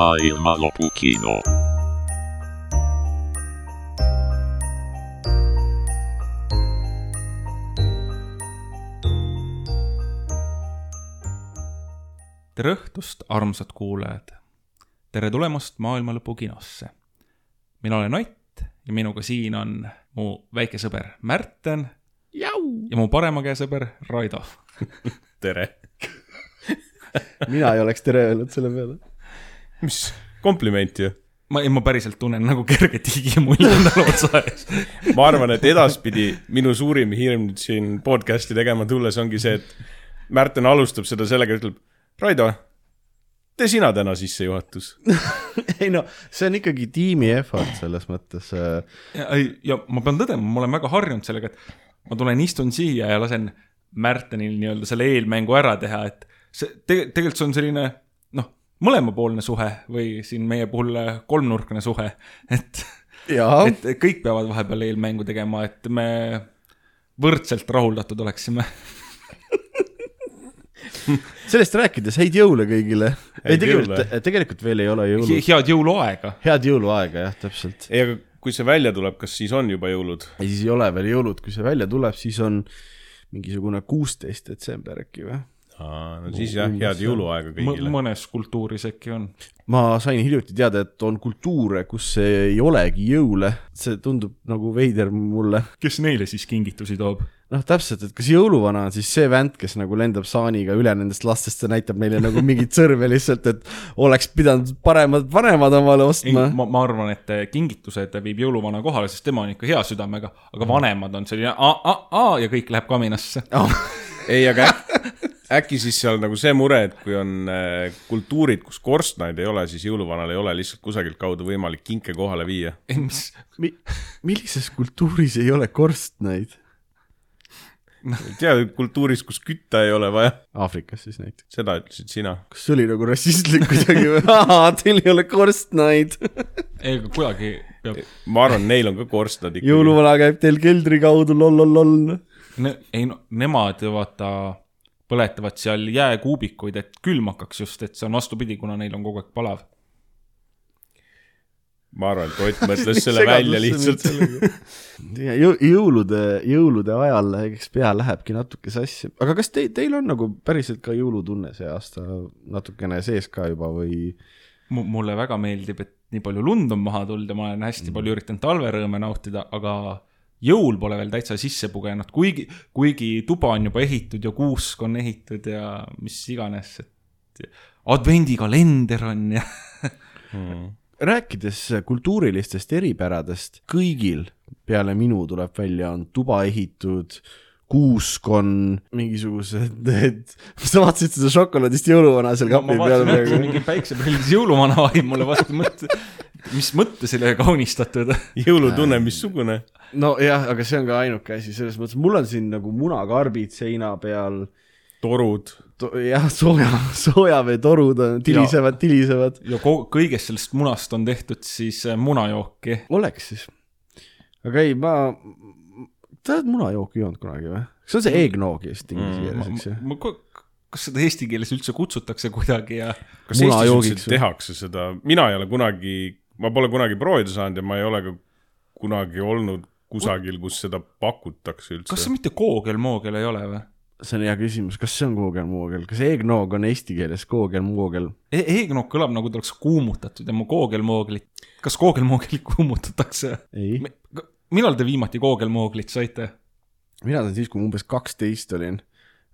maailma lõpukino. tere õhtust, armsad kuulajad. tere tulemast Maailma Lõpu kinosse. mina olen Ott ja minuga siin on mu väike sõber Märten ja mu parema käe sõber Raido. tere. mina ei oleks tere öelnud selle peale. Mis kompliment ju. ma, ma päriselt tunnen nagu kerget higimull endale otsa ees. ma arvan, et edaspidi minu suurim hirm nüüd siin podcast'i tegema tulles ongi see, et Märten alustab seda sellega, ütleb, Raido, tee sina täna sissejuhatus. ei no see on ikkagi tiimi effort selles mõttes. ja, ei- ja ma pean tõdema, ma olen väga harjunud sellega, et ma tulen, istun siia ja lasen Märtenil nii-öelda selle eelmängu ära teha, et see te, tegelikult see on selline mõlemapoolne suhe või siin meie puhul äh, kolmnurkne suhe, et et kõik peavad vahepeal eelmängu tegema, et me võrdselt rahuldatud oleksime. sellest rääkides häid jõule kõigile. ei tegelikult tegelikult veel ei ole jõulud. head jõuluaega. head jõuluaega jah, täpselt. ei, aga kui see välja tuleb, kas siis on juba jõulud? ja siis ei ole veel jõulud, kui see välja tuleb, siis on mingisugune kuusteist detsember äkki või? No siis jah, head jõuluaega kõigile. mõnes kultuuris äkki on. ma sain hiljuti teada, et on kultuure, kus ei olegi jõule. see tundub nagu veider mulle. kes neile siis kingitusi toob? noh, täpselt, et kas jõuluvana on siis see vänt, kes nagu lendab saaniga üle nendest lastest ja näitab neile nagu mingit sõrme lihtsalt, et oleks pidanud paremad vanemad omale ei, ostma. ma, ma arvan, et kingitused viib jõuluvana kohale, sest tema on ikka hea südamega, aga vanemad on selline a-a-a ja kõik läheb kaminasse. ei, aga äkki siis seal nagu see mure, et kui on äh, kultuurid, kus korstnaid ei ole, siis jõuluvanal ei ole lihtsalt kusagilt kaudu võimalik kinke kohale viia. ei, mis, Mi-, millises kultuuris ei ole korstnaid? tead, kultuuris, kus kütta ei ole vaja, Aafrikas siis näiteks. seda ütlesid sina. kas see oli nagu rassistlik kuidagi või? Teil ei ole korstnaid. ei, aga kuidagi peab, ma arvan, neil on ka korstnad ikkagi. jõuluvana käib teil keldri kaudu, loll-loll-loll. ei no nemad ju vaata põletavad seal jääkuubikuid, et külm hakkaks just, et see on vastupidi, kuna neil on kogu aeg palav. ma arvan, et Ott mõtles selle välja lihtsalt. Jõ, jõulude, jõulude ajal eks pea lähebki natuke sassi, aga kas te, teil on nagu päriselt ka jõulutunne see aasta natukene sees ka juba või? mulle väga meeldib, et nii palju lund on maha tulnud ja ma olen hästi palju üritanud talverõõme nautida, aga jõul pole veel täitsa sisse pugenud, kuigi, kuigi tuba on juba ehitud ja kuusk on ehitud ja mis iganes, et advendikalender on ja rääkides kultuurilistest eripäradest, kõigil peale minu tuleb välja, on tuba ehitud, kuusk on mingisugused need, sa vaatasid seda šokolaadist jõuluvana seal kapi peal et mingi päikseprillid jõuluvana vaib mulle vastu mõtte, mis mõttesele kaunistatud. jõulutunne, missugune? nojah, aga see on ka ainuke asi, selles mõttes, mul on siin nagu munakarbid seina peal, torud. jah, sooja, soojaveetorud on, tilisevad, tilisevad. ja kõigest sellest munast on tehtud siis äh, munajooki. oleks siis. aga ei, ma, sa oled munajooki joonud kunagi või? see on see eggnog vist inglise keeles, eks ju? ma, kas seda eesti keeles üldse kutsutakse kuidagi ja kas Eestis üldse tehakse seda, mina ei ole kunagi, ma pole kunagi proovida saanud ja ma ei ole ka kunagi olnud kusagil, kus seda pakutakse kas see üldse. mitte koogel-moogel ei ole või see on hea küsimus, kas see on koogel-moogel, kas eggnog on eesti keeles koogel-moogel? e? Eegnog kõlab nagu ta oleks kuumutatud ja mu koogel-mooglit, kas koogel-mooglit kuumutatakse? ei, millal te viimati koogel-mooglit saite? mina sain siis, kui ma umbes kaksteist olin.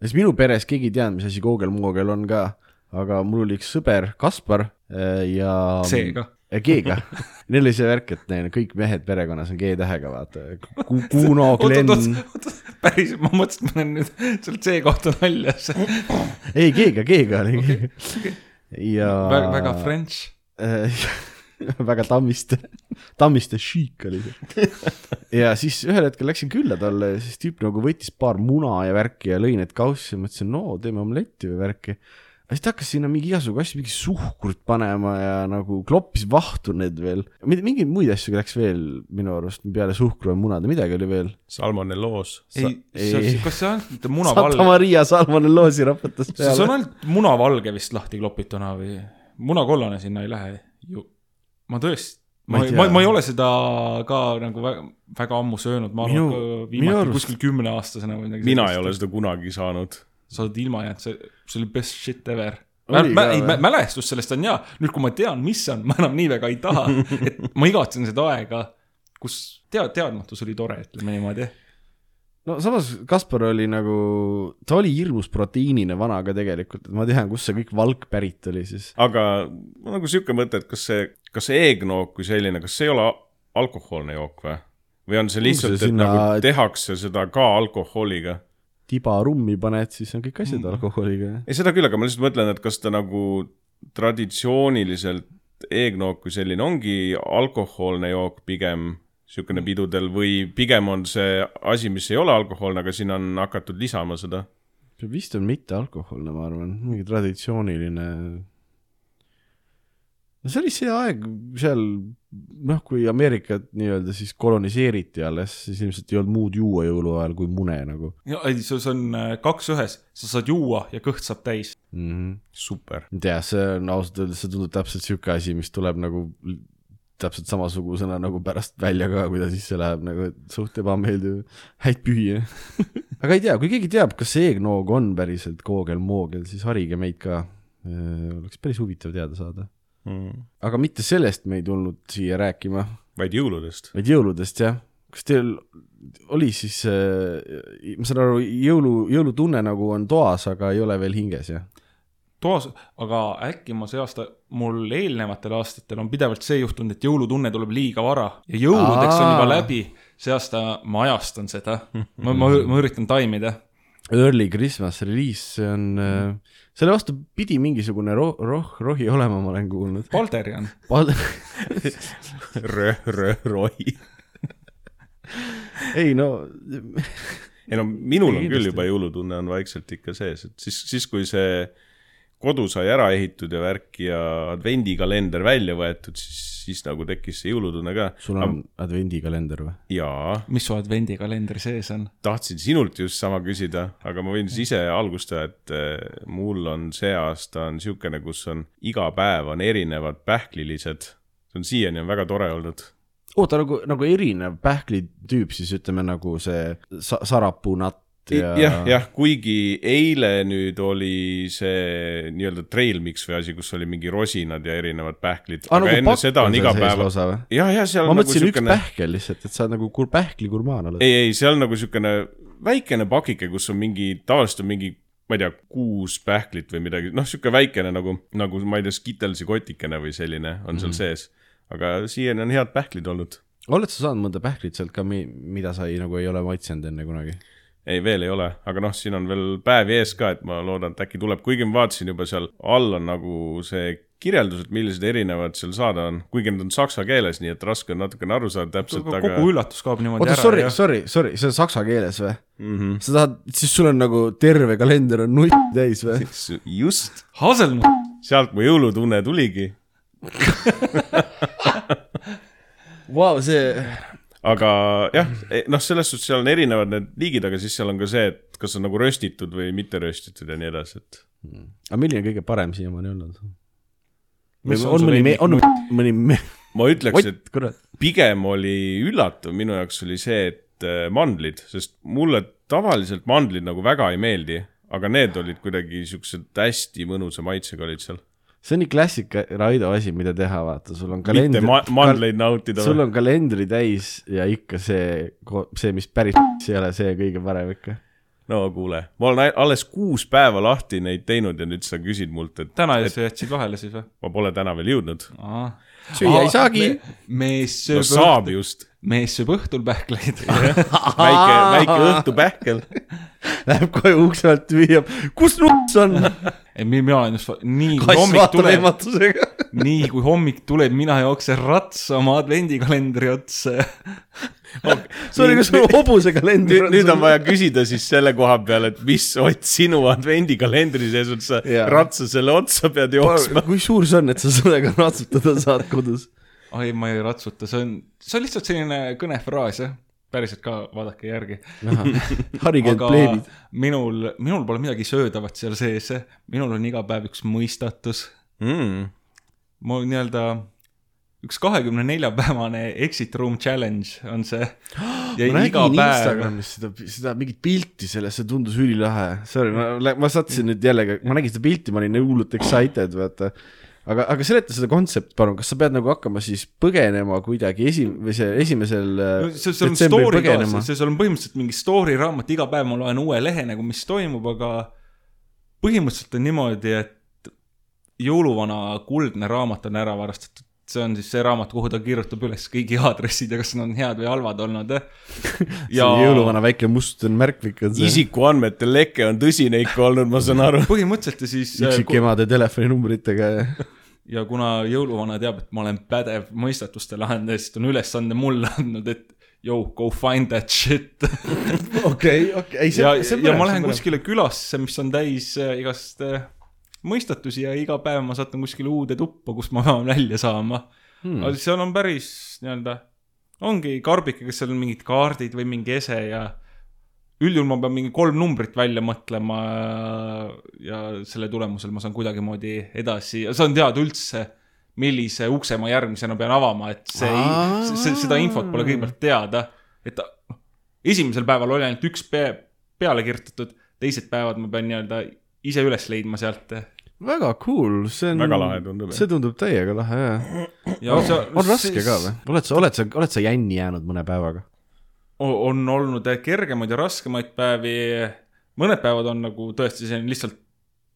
ja siis minu peres keegi ei teadnud, mis asi koogel-moogel on ka, aga mul oli üks sõber, Kaspar äh, ja seega. G-ga. Neil oli see värk, et neil kõik mehed perekonnas on G-tähega, vaata. Kuno, Glen, päris, ma mõtlesin, et ma olen nüüd sealt see kohta naljas. ei G-ga, G-ga oli okay.. ja väga, väga French. väga Tammiste, Tammiste chic oli see. ja siis ühel hetkel läksin külla talle siis tüüp nagu võttis paar muna ja värki ja lõi need kaussi ja mõtlesin, no teeme omletti või värki. Aga siis ta hakkas sinna mingi igasugu asju, mingi suhkrut panema ja nagu kloppis vahtu need veel. mingeid muid asju läks veel minu arust peale suhkru ja munade, midagi oli veel. salmonelloos. ei, ei- kas see on ainult Santa munavalge? Maria salmonelloosi rapatas see on peale. ainult munavalge vist lahti klopituna või? munakollane sinna ei lähe ju. ma tõesti, Ma ma ei, ma, ma ei ole seda ka nagu väga, väga ammu söönud, ma arvan viimati arust- kuskil kümneaastasena või midagi mina ei ole seda kunagi saanud. sa oled ilma jäänud, see, see oli best shit ever. Oli ka ei mälestus sellest on hea, nüüd kui ma tean, mis see on, ma enam nii väga ei taha, et ma igatsen seda aega, kus tead, teadmatus oli tore, ütleme niimoodi. no samas Kaspar oli nagu, ta oli hirmus proteiinine vana ka tegelikult, et ma tean, kust see kõik valk pärit oli siis. aga nagu sihuke mõte, et kas see, kas see eegnook kui selline, kas see ei ole alkohoolne jook või? või on see lihtsalt, et sinna- nagu tehakse seda ka alkoholiga? Tiba rummi paned, siis on kõik asjad Mm. alkoholiga. ei, seda küll, aga ma lihtsalt mõtlen, et kas ta nagu traditsiooniliselt eegnook kui selline ongi alkohoolne jook pigem niisugune pidudel või pigem on see asi, mis ei ole alkohoolne, aga sinna on hakatud lisama seda? see vist on mittealkohoolne, ma arvan, mingi traditsiooniline. No see oli see aeg seal, noh, kui Ameerikat nii-öelda siis koloniseeriti alles, siis ilmselt ei olnud muud juua jõuluajal kui mune nagu ja ei, see on äh, kaks ühes, sa saad juua ja kõht saab täis. mm. -hmm. super. ei tea, see on ausalt öeldes, see tundub täpselt sihuke asi, mis tuleb nagu täpselt samasugusena nagu pärast välja ka, kui ta sisse läheb nagu, et suht ebameeldiv, häid pühi. aga ei tea, kui keegi teab, kas see eegnoog on päriselt koogel-moogel, siis harige meid ka. oleks päris huvitav teada saada. Mm. aga mitte sellest me ei tulnud siia rääkima, vaid jõuludest. vaid jõuludest jah. kas teil oli siis äh,, ma saan aru, jõulu, jõulutunne nagu on toas, aga ei ole veel hinges jah? toas, aga äkki ma see aasta, mul eelnevatel aastatel on pidevalt see juhtunud, et jõulutunne tuleb liiga vara ja jõuludeks on juba Aa. läbi. see aasta ma ajastan seda, ma, ma, ma üritan taimida. Early Christmas release, see on äh,, selle vastu pidi mingisugune ro-, roh-, rohi olema, ma olen kuulnud. Balderian, röh, röh, roi. ei no, ei no minul on Kindlasti. küll juba jõulutunne on vaikselt ikka sees, et siis, siis kui see kodu sai ära ehitud ja värk ja advendikalender välja võetud, siis, siis nagu tekkis see jõulutunne ka. sul on advendikalender või? jaa, mis su advendikalendri sees on? tahtsin sinult just sama küsida, aga ma võin siis ise algust teha, et eh, mul on see aasta on niisugune, kus on iga päev on erinevad pähklilised. see on siiani on väga tore olnud. oota, nagu, nagu erinev pähklitüüp siis ütleme nagu see sa-, sarapuunatt ja jah, jah, kuigi eile nüüd oli see nii-öelda trail mix või asi, kus oli mingi rosinad ja erinevad pähklid, aa, aga nagu enne seda on iga päev. jah, jah, seal ma nagu mõtlesin üks siukene, pähkel lihtsalt, et sa nagu kur- pähkligurmaan oled. ei, ei, seal nagu siukene väikene pakike, kus on mingi, tavaliselt on mingi ma ei tea, kuus pähklit või midagi, noh, sihuke väikene nagu, nagu ma ei tea, Skittlesi kotikene või selline on seal mm -hmm. sees. aga siiani on head pähklid olnud. oled sa saanud mõnda pähklit sealt ka, mida sa ei, nagu ei ole maitsenud enne kunagi? ei, veel ei ole, aga noh, siin on veel päevi ees ka, et ma loodan, et äkki tuleb, kuigi ma vaatasin juba seal all on nagu see kirjeldus, et millised erinevad seal saada on, kuigi need on saksa keeles, nii et raske on natukene aru saada täpselt, aga kogu üllatus kaob niimoodi oota, ära sorry, sorry, sorry, see on saksa keeles või? mm. -hmm. sa tahad, siis sul on nagu terve kalender on null täis või? just, Haselnut, sealt mu jõulutunne tuligi, Vau, see, aga jah, noh, selles suhtes seal on erinevad need liigid, aga siis seal on ka see, et kas on nagu röstitud või mitte röstitud ja nii edasi, et aga milline kõige parem siiamaani olnud? On on mõni, on mõni me-, ma ütleks, et, kurat. pigem oli üllatav minu jaoks oli see, et äh, mandlid, sest mulle tavaliselt mandlid nagu väga ei meeldi, aga need olid kuidagi siuksed hästi mõnusa maitsega olid seal. See on nii klassika Raido asi, mida teha, vaata, sul on mitte kalender ma mandleid nautida sul on kalendri täis ja ikka see, see, mis päris ei ole see kõige parem ikka. no kuule, ma olen alles kuus päeva lahti neid teinud ja nüüd sa küsid mult, et täna sa jätsid vahele siis või? ma pole täna veel jõudnud. Süüa ei saagi. mees no sööb saab just. mees sööb õhtul pähkleid. väike, väike õhtupähkel. Läheb kohe ukse alt hüüab, kus nuts on? ei, mina olen just, nii kui hommik tuleb, nii kui hommik tuleb, mina jooksen ratsa oma advendikalendri otsa. sorry, kas sul on hobusekalender nüüd, nüüd on vaja küsida siis selle koha peal, et mis Ott sinu advendikalendri sees on, sa Jaa. ratsa selle otsa pead jooksma. kui suur see on, et sa sellega ratsutada saad kodus? ai, ma ei ratsuta, see on, see on lihtsalt selline kõnefraas jah, päriselt ka vaadake järgi. harige end aga pleebid. minul, minul pole midagi söödavat seal sees, minul on iga päev üks mõistatus. Mm. mu nii-öelda üks kahekümne nelja päevane exit room challenge on see. ja ma iga päev, Instagramis seda, seda mingit pilti sellest, see tundus ülilahe. Sorry, ma, ma sattusin nüüd jällegi, ma nägin seda pilti, ma olin hullult excited, vaata. aga, aga seleta seda kontsepti palun, kas sa pead nagu hakkama siis põgenema kuidagi esi-, või see esimesel äh, see, see on story ka, seal on põhimõtteliselt mingi story raamat, iga päev ma loen uue lehe nagu, mis toimub, aga põhimõtteliselt on niimoodi, et jõuluvana kuldne raamat on ära varastatud. see on siis see raamat, kuhu ta kirjutab üles kõigi aadressid ja kas need on head või halvad olnud. see jõuluvana väike must märkmik on see. isikuandmete leke on tõsine ikka olnud, ma saan aru. põhimõtteliselt ja siis äh, üksikemade telefoninumbritega ja kuna jõuluvana teab, et ma olen pädev mõistatuste lahendaja, siis ta on ülesande mulle andnud, et yo, go find that shit. okei, okei, ei ja, see, see ja ma lähen. kuskile külasse, mis on täis äh, igast äh, mõistatusi ja iga päev ma satun kuskile uude tuppa, kust ma pean välja saama hmm.. aga seal on päris nii-öelda, ongi karbike, kes seal on mingid kaardid või mingi ese ja üldjuhul ma pean mingi kolm numbrit välja mõtlema ja selle tulemusel ma saan kuidagimoodi edasi, saan teada üldse, millise ukse ma järgmisena pean avama, et see seda infot pole kõigepealt teada, et noh, esimesel päeval oli ainult üks pe peale kirjutatud, teised päevad ma pean nii-öelda ise üles leidma sealt. väga cool, see on. Väga lahe tundub, see tundub täiega lahe, jah. on raske ka või? oled sa, oled sa, oled sa jänni jäänud mõne päevaga? On olnud kergemaid ja raskemaid päevi. mõned päevad on nagu tõesti selline lihtsalt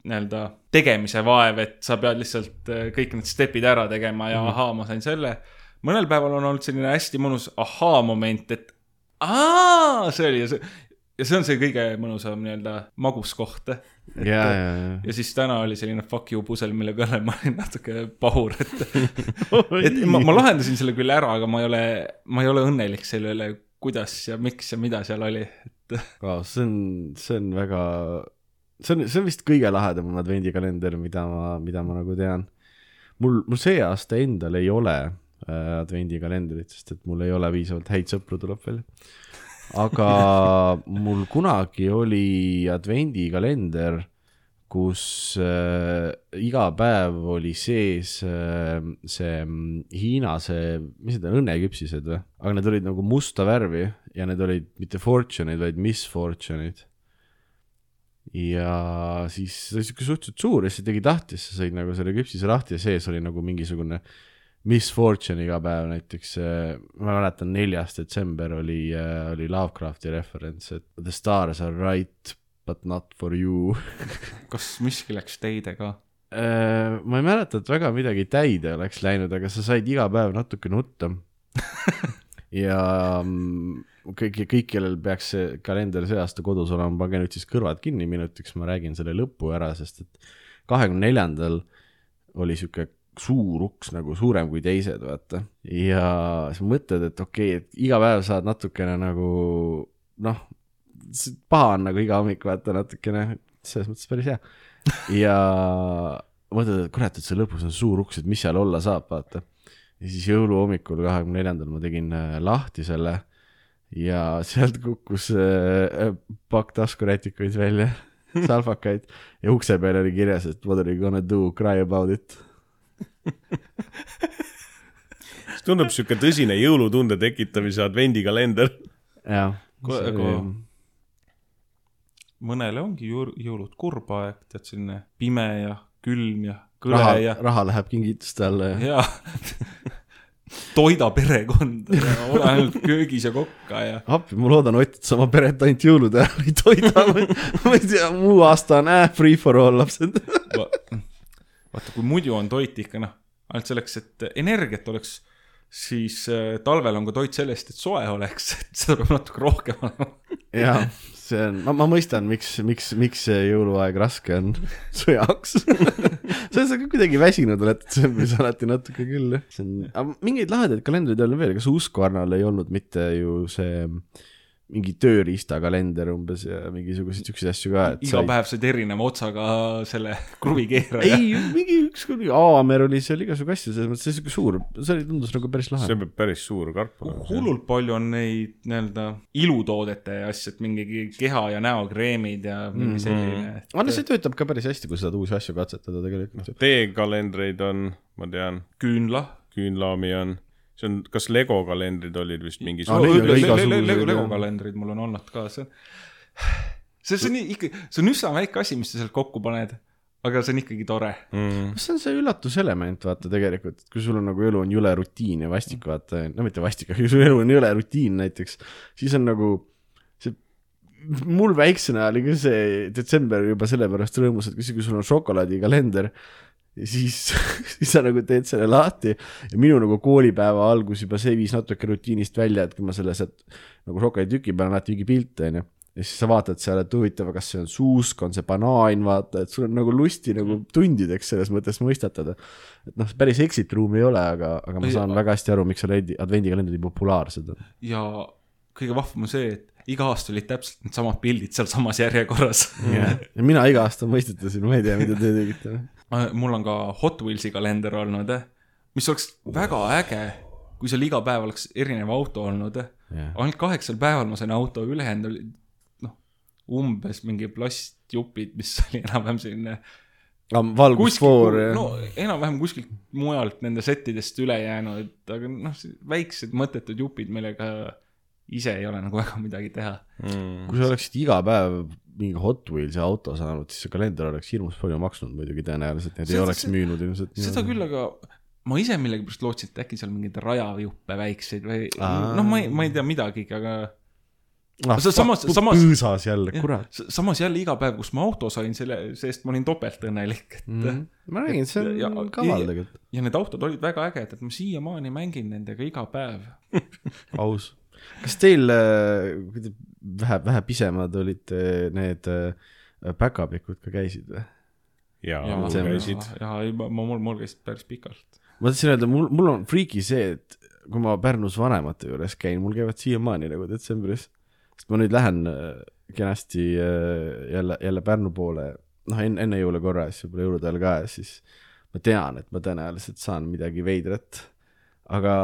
nii-öelda tegemise vaev, et sa pead lihtsalt äh, kõik need step'id ära tegema ja mm -hmm. ahaa, ma sain selle. mõnel päeval on olnud selline hästi mõnus ahaa-moment, et aa, see oli see, ja see on see kõige mõnusam nii-öelda maguskoht. ja, ja, ja. ja siis täna oli selline fuck you pusel, mille peale ma olin natuke pahur, et et ma, ma lahendasin selle küll ära, aga ma ei ole, ma ei ole õnnelik selle üle, kuidas ja miks ja mida seal oli, et wow,. see on, see on väga, see on, see on vist kõige lahedam advendikalender, mida ma, mida ma nagu tean. mul, mul see aasta endal ei ole äh, advendikalendrit, sest et mul ei ole piisavalt häid sõpru, tuleb välja. aga mul kunagi oli advendikalender, kus äh, iga päev oli sees äh, see mm, Hiina see, mis need on, õnneküpsised või? aga need olid nagu musta värvi ja need olid mitte fortune'id, vaid misfortune'id. ja siis see oli siuke suhteliselt suur ja siis tegi tahtis, sa sõid nagu selle küpsise lahti ja sees oli nagu mingisugune misfortune iga päev näiteks, ma mäletan, neljas detsember oli, oli Lovecrafti referents, et the stars are right but not for you kas miski läks teide ka? Äh, ma ei mäleta, et väga midagi täide oleks läinud, aga sa said iga päev natuke nutta. ja mm, kõik, kõik, kellel peaks see kalender see aasta kodus olema, pange nüüd siis kõrvad kinni minutiks, ma räägin selle lõpu ära, sest et kahekümne neljandal oli sihuke suur uks nagu suurem kui teised, vaata. ja siis mõtled, et okei okay,, et iga päev saad natukene nagu noh, paha on nagu iga hommik vaata natukene, selles mõttes päris hea. ja mõtled, et kurat, et see lõpus on suur uks, et mis seal olla saab, vaata. ja siis jõuluhommikul, kahekümne neljandal ma tegin äh, lahti selle ja sealt kukkus äh, pakk taskurätikuid välja, salvakaid ja ukse peal oli kirjas, et what are you gonna do, cry about it. see tundub sihuke tõsine jõulutunde tekitamise advendikalender. jah. Mõnele ongi jõul- jõulud kurb aeg, tead selline pime ja külm ja kõle raha ja, raha läheb kingituste alla ja ja toida perekonda ja ole ainult köögis ja kokka ja appi, ma loodan, Ott, et sa oma peret ainult jõulude ajal ei toida. ma ei tea, muu aasta on äh, free for all lapsed. Va- vaata, kui muidu on toit ikka noh, ainult selleks, et energiat oleks, siis äh, talvel on ka toit sellest, et soe oleks, et seda peab natuke rohkem olema. jaa, see on, ma, ma mõistan, miks, miks, miks see jõuluaeg raske on su jaoks. sa sa kuidagi väsinud oled detsembris alati natuke küll, jah. see on, aga mingeid lahedaid kalendreid ei olnud veel, kas Husqvarnal ei olnud mitte ju see mingi tööriistakalender umbes ja mingisuguseid siukseid asju ka, et iga päev said erineva otsaga selle kruvikeeraja. ei, mingi ükskord Aamer oli seal igasugu asju, selles mõttes see siuke suur, see oli, tundus nagu päris lahe see. peab päris suur karp olema. hullult palju on neid nii-öelda ilutoodete asju, et mingi keha ja näokreemid ja mingi selline. aga no see töötab ka päris hästi, kui sa saad uusi asju katsetada tegelikult. teekalendreid on, ma tean, küünla. küünlaami on, see on, kas Lego kalendrid olid vist mingi Aa, neid on ka igasuguseid, jah. Lego kalendrid mul on olnud ka, see on, see, see on nii ikka, see on üsna väike asi, mis sa sealt kokku paned, aga see on ikkagi tore. mm.. see on see üllatuselement, vaata tegelikult, et kui sul on nagu elu on jõle rutiin ja vastik, vaata, no mitte vastik, aga kui sul elu on jõle rutiin näiteks, siis on nagu see, mul väiksena oli ka see detsember juba sellepärast rõõmus, et kui kui sul on šokolaadikalender, siis, siis sa nagu teed selle lahti ja minu nagu koolipäeva algus juba see viis natuke rutiinist välja, et kui ma selle sealt nagu šokolaaditüki peal alati mingi pilte onju ja siis sa vaatad seal, et huvitav, kas see on suusk, on see banaan, vaata, et sul on nagu lusti nagu tundideks selles mõttes mõistatada. et noh, päris exit room ei ole, aga, aga ma saan a- väga hästi aru, miks advendi, advendikalendrid nii populaarsed on. ja kõige vahvam on see, et iga aasta olid täpselt needsamad pildid sealsamas järjekorras. ja mina iga aasta mõistetasin, ma ei tea, mida te tegite. mul on ka Hot Wheelsi kalender olnud, mis oleks väga äge, kui seal iga päev oleks erinev auto olnud. ainult kaheksal päeval ma sain auto, ülejäänud olid noh, umbes mingi plastjupid, mis oli enam-vähem selline valgusfoor ja no enam-vähem kuskilt mujalt nende settidest üle jäänud, aga noh, väiksed mõttetud jupid, millega ise ei ole nagu väga midagi teha. Mm. kui sa oleksid iga päev mingi Hot Wheelsi auto saanud, siis see kalender oleks hirmus palju maksnud muidugi tõenäoliselt, need ei oleks müünud ilmselt. seda küll, aga ma ise millegipärast lootsin, et äkki seal mingeid rajajuppe väikseid või noh, ma ei, ma ei tea midagigi, aga ah, sa- samas- samas- põõsas jälle, kurat. samas jälle iga päev, kus ma auto sain, selle, see-eest ma olin topeltõnnelik, et mm. -hmm. ma räägin, see on ja- kaval ja- tegelikult, ja need autod olid väga ägedad, ma siiamaani mängin nendega iga päev. aus. kas teil, kui te vähe, vähe pisemad olite, need äh, päkapikud ka käisid või? ja, ja on- käisid. ja ei, ma, mul, mul käisid päris pikalt. ma tahtsin öelda, mul, mul on friiki see, et kui ma Pärnus vanemate juures käin, mul käivad siiamaani nagu detsembris, sest ma nüüd lähen äh, kenasti jälle, jälle Pärnu poole, noh enne, enne jõule korra ja siis võib-olla jõulude ajal ka ja siis ma tean, et ma tõenäoliselt saan midagi veidrat, aga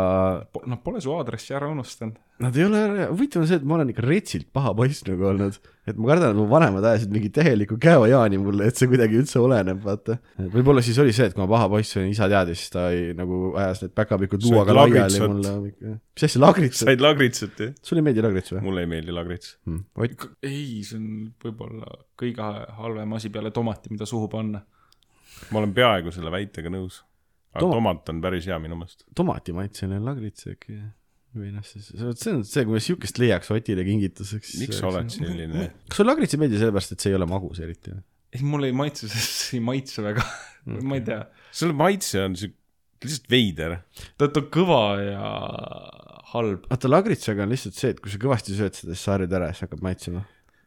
Nad pole su aadressi ära unustanud. nad ei ole, huvitav on see, et ma olen ikka retsilt paha poiss nagu olnud, et ma kardan, et mu vanemad ajasid mingi täielikku käojaani mulle, et see kuidagi üldse oleneb, vaata. võib-olla siis oli see, et kui ma paha poiss olin, isa teadis, siis ta ei, nagu ajas need päkapikud luuaga laiali lagritsat. mulle. mis asja, lagrits? said lagritsat jah? sulle ei meeldi lagrits või mulle ei meeldi lagrits. hmm.? Ei, see on võib-olla kõige halvem asi peale tomati, mida suhu panna. ma olen peaaegu selle väitega nõus. Aga Toma- tomat on päris hea minu meelest. tomatimaitseline lagrits äkki või noh, siis see on see, kui me siukest leiaks Otile kingituseks. miks sa oled selline? kas sulle lagrits ei meeldi sellepärast, et see ei ole magus eriti või? ei, mulle ei maitse, see ei maitse väga. ma ei tea, selle maitse on siuke, lihtsalt veider. ta, ta on kõva ja halb. vaata lagritsaga on lihtsalt see, et kui sa kõvasti sööd seda, siis sa harjud ära ja siis hakkab maitsema.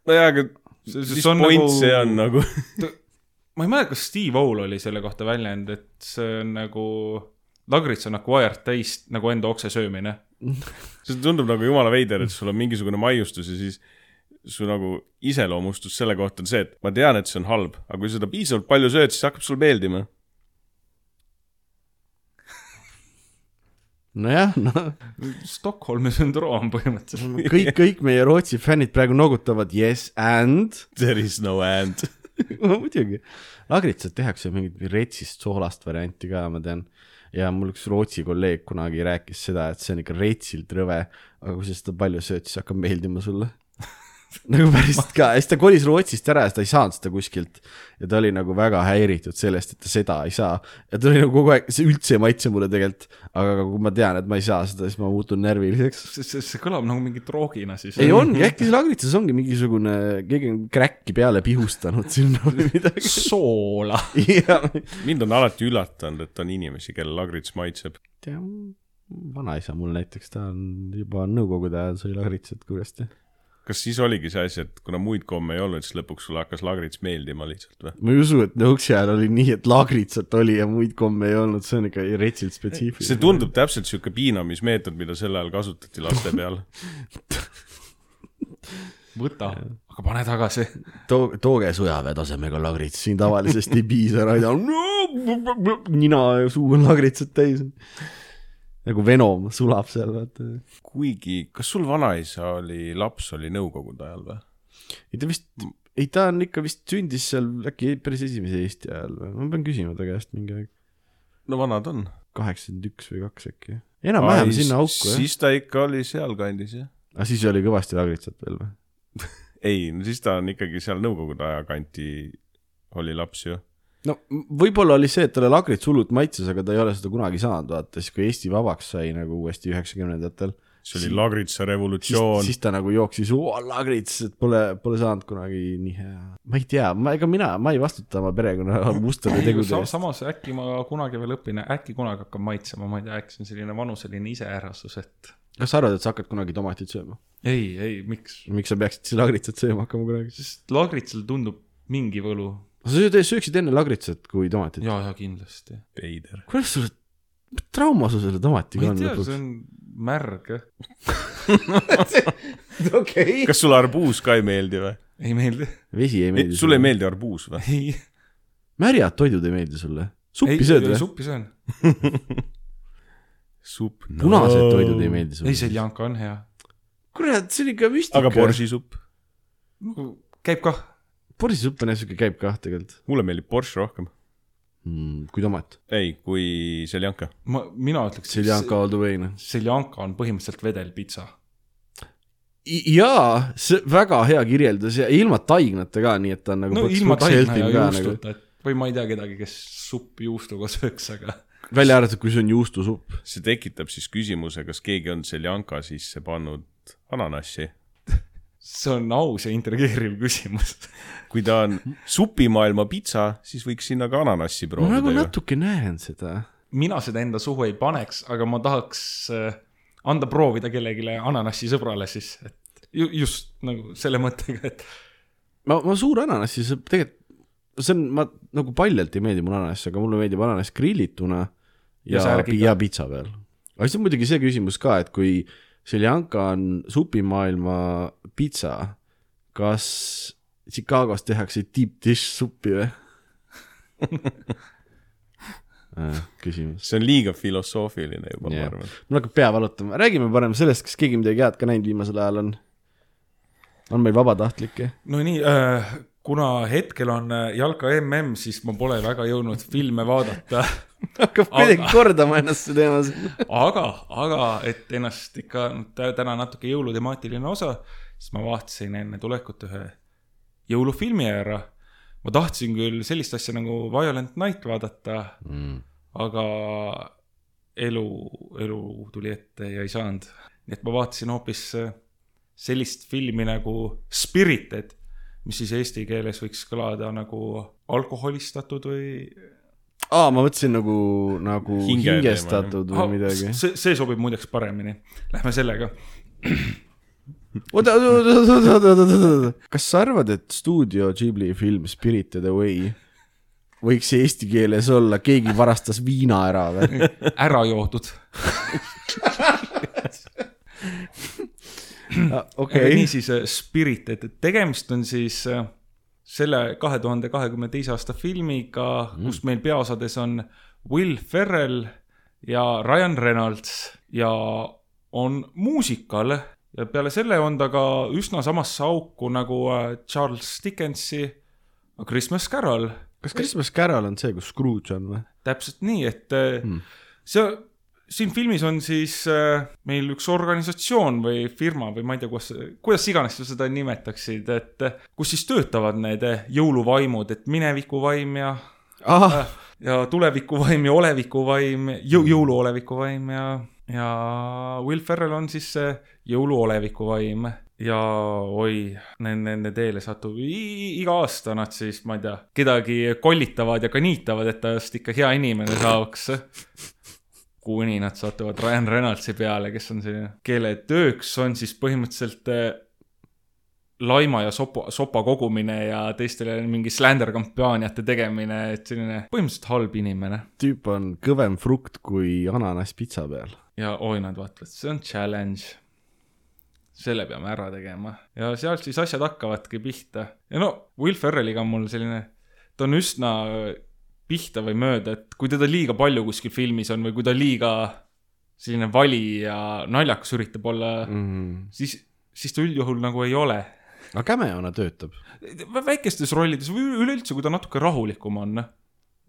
nojah, aga See- see mis on point nagu- see on nagu? Ma ei mäleta, kas Steve O-l oli selle kohta väljend, et see on nagu, lagrits on acquired taste nagu enda okse söömine. see tundub nagu jumala veider, et sul on mingisugune maiustus ja siis su nagu iseloomustus selle kohta on see, et ma tean, et see on halb, aga kui seda piisavalt palju sööd, siis hakkab sulle meeldima. nojah, noh, Stockholmi sündroom põhimõtteliselt. kõik, kõik meie Rootsi fännid praegu noogutavad yes and. There is no and. muidugi, lagritsat tehakse mingit retsist soolast varianti ka, ma tean. ja mul üks Rootsi kolleeg kunagi rääkis seda, et see on ikka retsilt rõve, aga kui sa seda palju sööd, siis hakkab meeldima sulle. Nagu päriselt ka, siis ta kolis Rootsist ära ja siis ta ei saanud seda kuskilt. ja ta oli nagu väga häiritud sellest, et ta seda ei saa. ja ta oli nagu kogu aeg, see üldse ei maitse mulle tegelikult, aga kui ma tean, et ma ei saa seda, siis ma muutun närviliseks. see, kõlab nagu mingi droogina siis. ei ongi, äkki see lagritsas ongi mingisugune, keegi on kräkki peale pihustanud sinna või midagi. soola. mind on alati üllatanud, et on inimesi, kellel lagrits maitseb. vanaisa mul näiteks, ta on juba nõukogude ajal sõi lagritsat kurjasti. Kas siis oligi see asi, et kuna muid komme ei olnud, siis lõpuks sulle hakkas lagrits meeldima lihtsalt või? ma ei usu, et nõuksi ajal oli nii, et lagritsat oli ja muid komme ei olnud, see on ikka retsilt spetsiifiline. see tundub täpselt sihuke piinamismeetod, mida sel ajal kasutati laste peal. võta, aga pane tagasi. too, tooge sõjaväe tasemega lagrits, siin tavalisest ei piisa, Raido. nina ja suu on lagritsat täis. Nagu Venom sulab seal, vaata. kuigi, kas sul vanaisa oli, laps oli nõukogude ajal või? ei ta vist, ei ta on ikka vist sündis seal äkki päris esimese Eesti ajal või, ma pean küsima ta käest mingi aeg, no vana ta on. kaheksakümmend üks või kaks äkki. enam-vähem sinna auku jah. siis ta ikka oli sealkandis jah. aga siis oli kõvasti lagritsat veel või? ei, no siis ta on ikkagi seal nõukogude aja kanti oli laps ju. No võib-olla oli see, et talle lagrits hullult maitses, aga ta ei ole seda kunagi saanud, vaata siis kui Eesti vabaks sai nagu uuesti üheksakümnendatel, see oli Lagritsa revolutsioon. siis ta nagu jooksis, lagrits, et pole, pole saanud kunagi nii hea. ma ei tea, ma, ega mina, ma ei vastuta oma perekonna mustade tegude eest. samas äkki ma kunagi veel õpin, äkki kunagi hakkab maitsema, ma ei tea, äkki see on selline vanuseline iseärasus, et kas sa arvad, et sa hakkad kunagi tomatit sööma? ei, ei, miks? miks sa peaksid siis lagritsat sööma hakkama kunagi? sest lagritsal tundub mingi võlu. Sa sööksid enne lagritsat kui tomatit? ja, ja kindlasti. veider. kuidas sul, mis trauma sul selle ma tomatiga ei on tea, see on märg. okei. kas sulle arbuus ka ei meeldi või? ei meeldi. vesi ei meeldi sulle ei? meeldi arbuus või? ei, märjad toidud ei meeldi sulle? suppi ei, sööd ei või? suppi söön. supp no.. punased toidud ei meeldi ei, sulle? seljanka on hea. kurat, see on ikka müstika. aga. borsisupp? käib kah. Borsisupp on jah siuke, käib kah tegelikult mulle meeldib borš rohkem. mm,. kui tomat. ei, kui seljanka. ma, mina ütleks. seljanka all the way noh. seljanka on põhimõtteliselt vedelpitsa. jaa, see väga hea kirjeldus ja ilma taignata ka, nii et ta on nagu no ilma taigna ja ka nagu. juustuta, et või ma ei tea kedagi, kes suppi juustuga sööks, aga välja arvatud, kui see on juustusupp. see tekitab siis küsimuse, kas keegi on seljanka sisse pannud ananassi. See on aus ja intrigeeriv küsimus. kui ta on supimaailma pitsa, siis võiks sinna ka ananassi ma nagu proovida natuke näen seda. mina seda enda suhu ei paneks, aga ma tahaks äh, anda proovida kellelegi ananassi sõbrale siis, et ju, just nagu selle mõttega, et ma, ma suur ananassi, see tegelikult, see on, ma nagu paljalt ei meeldi mulle ananass, aga mulle meeldib ananass grillituna ja, Ja ja, pitsa peal. aga siis on muidugi see küsimus ka, et kui seljanka on supimaailma pitsa, kas Chicagos tehakse deep dish suppi või? küsimus. see on liiga filosoofiline juba yeah., ma arvan. mul hakkab pea valutama, räägime parem sellest, kas keegi midagi head ka näinud viimasel ajal on? on meil vabatahtlikke? no nii äh,, kuna hetkel on äh, jalka mm, siis ma pole väga jõudnud filme vaadata, hakkab kuidagi kordama ennast see teema siin. aga, aga et ennast ikka tä- täna natuke jõulutemaatiline osa, siis ma vaatasin enne tulekut ühe jõulufilmi ära. ma tahtsin küll sellist asja nagu Violent Night vaadata Mm. aga elu, elu tuli ette ja ei saanud. nii et ma vaatasin hoopis äh, sellist filmi nagu Spirited, mis siis eesti keeles võiks kõlada nagu alkoholistatud või aa, ma mõtlesin nagu, nagu Hinge hingestatud või Ah, midagi. see, see sobib muideks paremini. Lähme sellega. oota, oota, oota, oota, oota, oota, kas sa arvad, et stuudio Ghibli film Spirited Away võiks eesti keeles olla Keegi varastas viina ära või? ära joodud. aga okei, niisiis äh, Spirited, tegemist on siis äh, selle kahe tuhande kahekümne teise aasta filmiga mm., kus meil peaosades on Will Ferrell ja Ryan Reynolds ja on muusikal ja peale selle on ta ka üsna samasse auku nagu äh, Charles Dickensi Christmas Carol. kas Christmas Carol on see, kus Scrooge on või? täpselt nii, et mm. see, siin filmis on siis äh, meil üks organisatsioon või firma või ma ei tea, kuidas, kuidas iganes sa seda nimetaksid, et äh, kus siis töötavad need äh, jõuluvaimud, et minevikuvaim ja ahah, ja tulevikuvaim ja olevikuvaim, jõu-, jõuluolevikuvaim ja, ja Will Ferrell on siis see jõuluolevikuvaim ja oi, nende, teele satub iga aasta nad siis, ma ei tea, kedagi kollitavad ja kaniitavad, et tast ikka hea inimene saaks. Kuni nad satuvad Ryan Reynoldsi peale, kes on selline, kelle tööks on siis põhimõtteliselt eh, laima ja sopa, sopa kogumine ja teistele mingi slander kampaaniate tegemine, et selline põhimõtteliselt halb inimene. tüüp on kõvem frukt kui ananass pitsa peal. ja oi, nad vaatavad, see on challenge. selle peame ära tegema ja sealt siis asjad hakkavadki pihta ja no Will Ferrelliga on mul selline ta on üsna pihta või mööda, et kui teda liiga palju kuskil filmis on või kui ta liiga selline vali ja naljakas üritab olla mm, -hmm. siis, siis ta üldjuhul nagu ei ole. aga Cameona töötab. väikestes rollides või üleüldse, kui ta natuke rahulikum on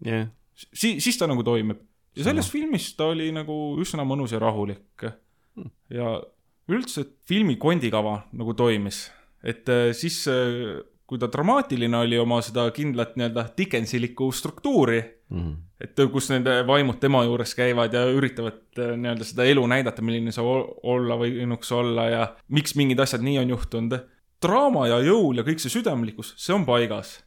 yeah.. siis, siis ta nagu toimib. ja selles Sama. filmis ta oli nagu üsna mõnus ja rahulik mm.. ja üldse filmi kondikava nagu toimis, et äh, siis äh, kui ta dramaatiline oli oma seda kindlat nii-öelda Dickensilikku struktuuri mm, -hmm. et kus nende vaimud tema juures käivad ja üritavad äh, nii-öelda seda elu näidata, milline see olla võinuks olla ja miks mingid asjad nii on juhtunud. draama ja jõul ja kõik see südamlikkus, see on paigas.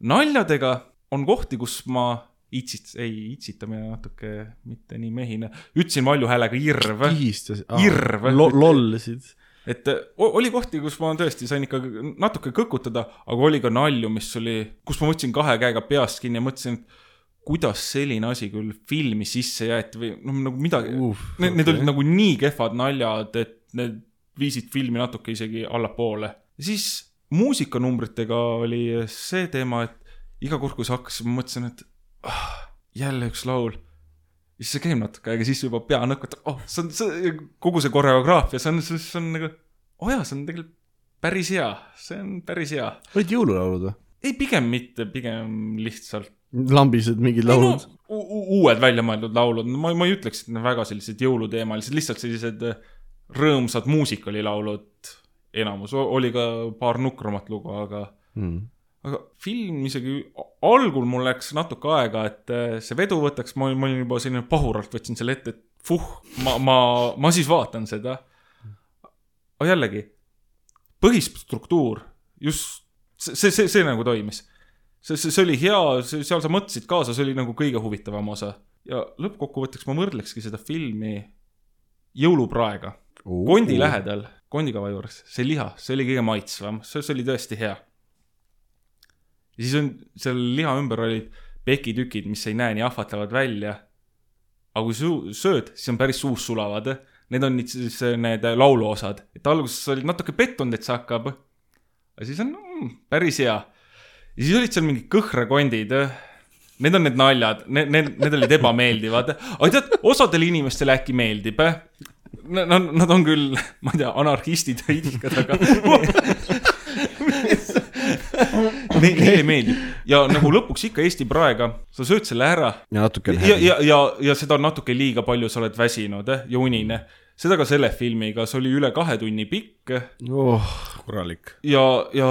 naljadega on kohti, kus ma itsit-, ei, itsitamine natuke mitte nii mehine, ütlesin valju häälega irv. kihistas, irv lo. Et äh, oli kohti, kus ma tõesti sain ikka natuke kõkutada, aga oli ka nalju, mis oli, kus ma võtsin kahe käega peast kinni ja mõtlesin, et kuidas selline asi küll filmi sisse jäeti või noh, nagu midagi uh,, need okay., need olid nagu nii kehvad naljad, et need viisid filmi natuke isegi allapoole. siis muusikanumbritega oli see teema, et iga kord, kui see hakkas, ma mõtlesin, et ah, jälle üks laul siis see käib natuke aega, siis juba pea nõkutab, oh, see on, see, kogu see koreograafia, see on, see on nagu, oo oh jaa, see on tegelikult päris hea, see on päris hea. olid jõululaulud või? ei, pigem mitte, pigem lihtsalt. lambised mingid laulud no,? uued väljamõeldud laulud, ma, ma ei ütleks, et need väga sellised jõuluteemalised, lihtsalt sellised äh, rõõmsad muusikalilaulud enamus, oli ka paar nukramat lugu, aga mm aga film isegi, algul mul läks natuke aega, et äh, see vedu võtaks, ma olin, ma olin juba selline pahuralt võtsin selle ette, et fuh, ma, ma, ma siis vaatan seda. aga jällegi, põhistruktuur, just see, see, see, see nagu toimis. see, see, see oli hea, seal sa mõtlesid kaasa, see oli nagu kõige huvitavam osa. ja lõppkokkuvõtteks ma võrdlekski seda filmi jõulupraega. kondi lähedal, kondikava juures, see liha, see oli kõige maitsvam, see, see oli tõesti hea ja siis on seal liha ümber olid pekitükid, mis ei näe nii ahvatlevad välja. aga kui su sööd, siis on päris suus sulavad. Need on siis need lauluosad, et alguses olid natuke pettunud, et see hakkab. aga siis on mm, päris hea. ja siis olid seal mingid kõhrakondid. Need on need naljad, need, need, need olid ebameeldivad. aga tead, osadele inimestele äkki meeldib. Nad, nad on küll, ma ei tea, anarhistid ja idikad, aga neile meeldib ja nagu lõpuks ikka Eesti praega, sa sööd selle ära. ja natuke on häbi. ja, ja, ja, ja seda on natuke liiga palju, sa oled väsinud eh, ja unine. seda ka selle filmiga, see oli üle kahe tunni pikk oh,. korralik. ja, ja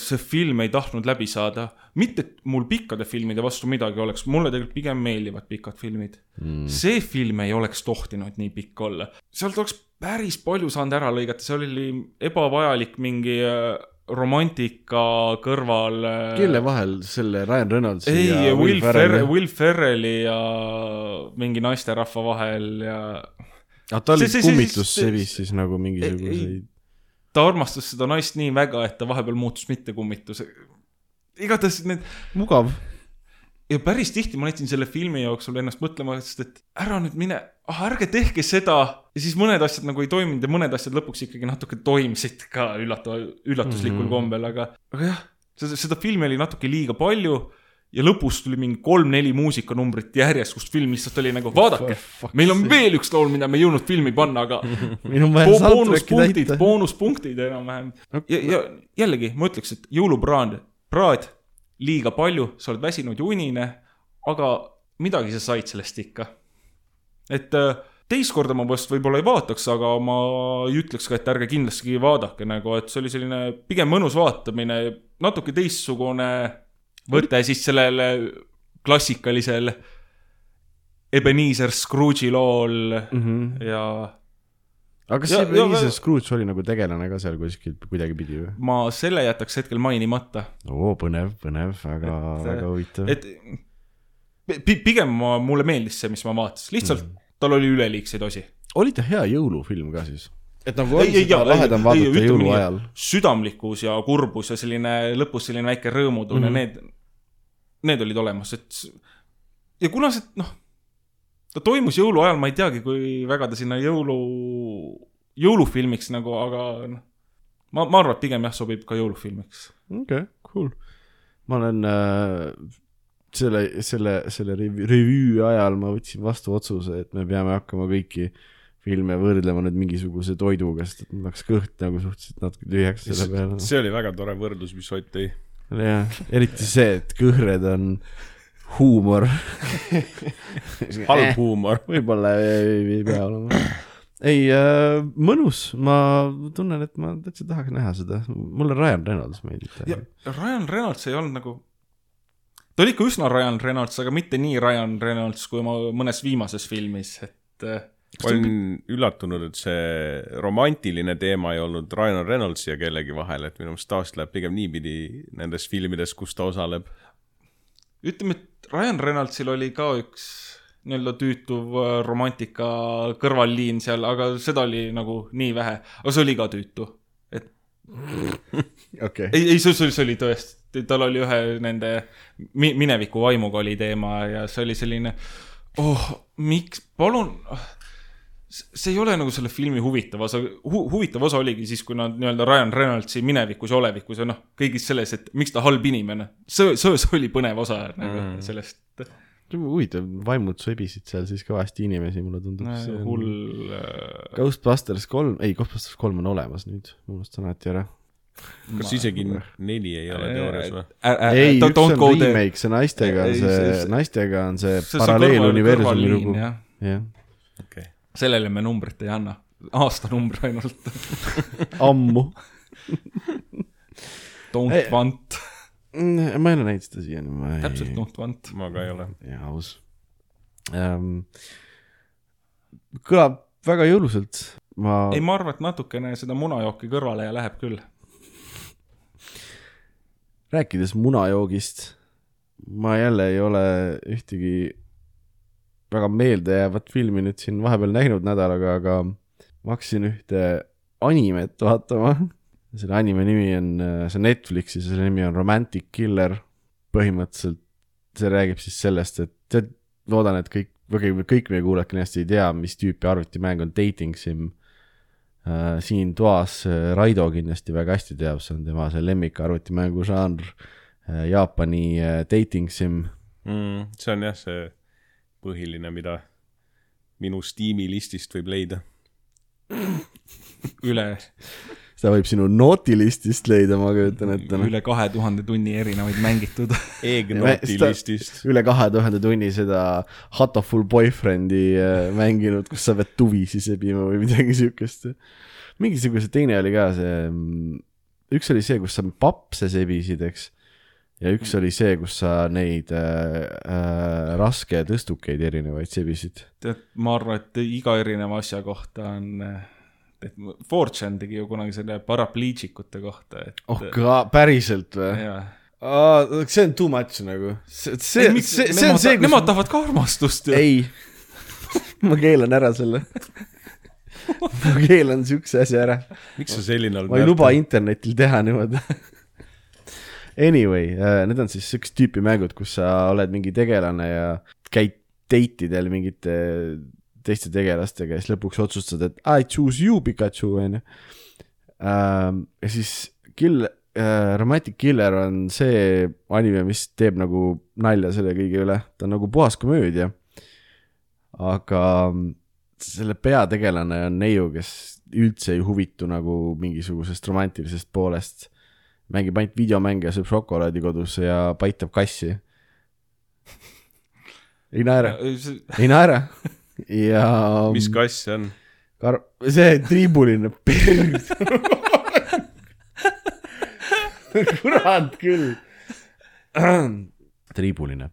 see film ei tahtnud läbi saada. mitte, et mul pikkade filmide vastu midagi oleks, mulle tegelikult pigem meeldivad pikad filmid mm.. see film ei oleks tohtinud nii pikk olla. sealt oleks päris palju saanud ära lõigata, seal oli ebavajalik mingi äh, romantika kõrval. Äh, kelle vahel, selle Ryan Reynoldsi ei, ja Will Ferrelli, Will Ferrelli ja mingi naisterahva vahel ja. aga ta oli kummitussevis siis nagu mingisuguseid. ta armastas seda naist nii väga, et ta vahepeal muutus mitte kummitus. igatahes need. mugav ja päris tihti ma jätsin selle filmi jooksul ennast mõtlema, sest et ära nüüd mine, ah ärge tehke seda. ja siis mõned asjad nagu ei toiminud ja mõned asjad lõpuks ikkagi natuke toimisid ka üllatava, üllatuslikul mm -hmm. kombel, aga, aga jah, seda, seda filmi oli natuke liiga palju. ja lõpus tuli mingi kolm-neli muusikanumbrit järjest, kus film lihtsalt oli nagu, vaadake, meil on veel üks laul, mida me ei jõudnud filmi panna, aga boonuspunktid, boonuspunktid enam-vähem. ja, ja jällegi ma ütleks, et jõulupraad, praad liiga palju, sa oled väsinud ja unine, aga midagi sa said sellest ikka. et äh, teist korda ma vast võib-olla ei vaataks, aga ma ei ütleks ka, et ärge kindlasti vaadake nagu, et see oli selline pigem mõnus vaatamine, natuke teistsugune võte siis sellele klassikalisel Ebenezer Scrooge'i lool mm -hmm. ja aga kas see Ebenezer Scrooge oli nagu tegelane ka seal kuskil kuidagipidi või? ma selle jätaks hetkel mainimata. oo, põnev, põnev, väga, väga huvitav. et pigem ma, mulle meeldis see, mis ma vaatasin, lihtsalt mm. tal oli üleliigseid osi. oli ta hea jõulufilm ka siis? et nagu on seda lahedam vaadata jõuluajal. südamlikkus ja kurbus ja selline lõpus selline väike rõõmutunne mm, -hmm. need, need olid olemas, et ja kuna see, noh ta toimus jõuluajal, ma ei teagi, kui väga ta sinna jõulu, jõulufilmiks nagu, aga noh, ma, ma arvan, et pigem jah, sobib ka jõulufilmiks. okei okay,, cool. ma olen äh, selle, selle, selle rev- revüü ajal ma võtsin vastu otsuse, et me peame hakkama kõiki filme võrdlema nüüd mingisuguse toiduga, sest et mul läks kõht nagu suhteliselt natuke tühjaks selle peale. see oli väga tore võrdlus, mis Ott tõi. jah, eriti see, et kõhred on huumor. halb huumor. võib-olla ei, ei pea olema. ei äh,, mõnus, ma tunnen, et ma täitsa tahaks näha seda, mulle Ryan Reynolds meeldib. ja Ryan Reynolds ei olnud nagu, ta oli ikka üsna Ryan Reynolds, aga mitte nii Ryan Reynolds kui oma mõnes viimases filmis, et äh, ma olin üllatunud, et see romantiline teema ei olnud Ryan Reynoldsi ja kellegi vahel, et minu meelest tavaliselt läheb pigem niipidi nendes filmides, kus ta osaleb. ütleme, et Ryan Reynoldsil oli ka üks nii-öelda tüütuv äh, romantika kõrvalliin seal, aga seda oli nagu nii vähe, aga see oli ka tüütu. et okei, ei, ei, see, see, see oli tõesti, tal oli ühe nende mi-, mineviku vaimuga oli teema ja see oli selline, oh, miks, palun, see ei ole nagu selle filmi huvitav osa hu,, huvitav osa oligi siis, kui nad nii-öelda Ryan Reynoldsi minevikus ja olevikus ja noh, kõigis selles, et miks ta halb inimene, see, see, see oli põnev osa nagu mm. sellest huvitav, vaimud sõbisid seal siis kõvasti inimesi, mulle tundub. hull äh, Ghostbusters kolm, ei, Ghostbusters kolm on olemas nüüd, ma unustan alati ära. kas isegi neli ei ole teoorias või? ei, üks don't on remake, see naistega on see naistega on see on paralleeluniversumi lugu. jah. okei. Sellele me numbrit ei anna, aastanumbri ainult. ammu. Don't Ei. want, ma ei ole näinud seda siiani, ma ei. täpselt don't want. ma ka ei ole. jaa, aus ähm,. kõlab väga jõulusalt, ma ei, ma arvan, et natukene seda munajooki kõrvale ja läheb küll. rääkides munajoogist, ma jälle ei ole ühtegi väga meeldejäävat filmi nüüd siin vahepeal näinud nädalaga, aga ma hakkasin ühte animet vaatama. selle anime nimi on, see on Netflixis ja selle nimi on Romantic Killer. põhimõtteliselt see räägib siis sellest, et tead, loodan, et kõik, või kõik meie kuulajad kindlasti ei tea, mis tüüpi arvutimäng on Dating Sim äh,. siin toas äh, Raido kindlasti väga hästi teab, see on tema see lemmik arvutimängu žanr äh,. Jaapani Dating Sim mm,. see on jah, see põhiline, mida minu Steam'i listist võib leida. üle, seda võib sinu notilistist leida, ma kujutan ette. üle kahe tuhande tunni erinevaid mängitud. Seda- listist. üle kahe tuhande tunni seda Hatoful Boyfriend'i äh, mänginud, kus sa pead tuvisi sebima või midagi siukest. mingisuguse teine oli ka see, üks oli see, kus sa papse sebisid, eks. Ja üks oli see, kus sa neid äh, äh, raske tõstukeid erinevaid sebisid. tead, ma arvan, et iga erineva asja kohta on, et Fortune tegi ju kunagi selle parapleegikute kohta, et oh ka, päriselt või? jaa. see on too much nagu. see, see, see, see on see, kus Nemad tahavad ka armastust ju. ei, ma keelan ära selle. ma keelan siukse asja ära. miks sa selline oled? ma ei luba internetil teha niimoodi. Anyway, need on siis siukest tüüpi mängud, kus sa oled mingi tegelane ja käid date idel mingite teiste tegelastega ja siis lõpuks otsustad, et I choose you, Pikachu, onju. ja siis Kill, Romantic Killer on see anime, mis teeb nagu nalja selle kõige üle, ta on nagu puhas komöödia. aga selle peategelane on neiu, kes üldse ei huvitu nagu mingisugusest romantilisest poolest. Mängib ainult videomänge, sööb šokolaadi kodus ja paitab kassi. ei naera, ei naera. ja. mis kass see on? Kar-, see triibuline perg. kurat küll. triibuline.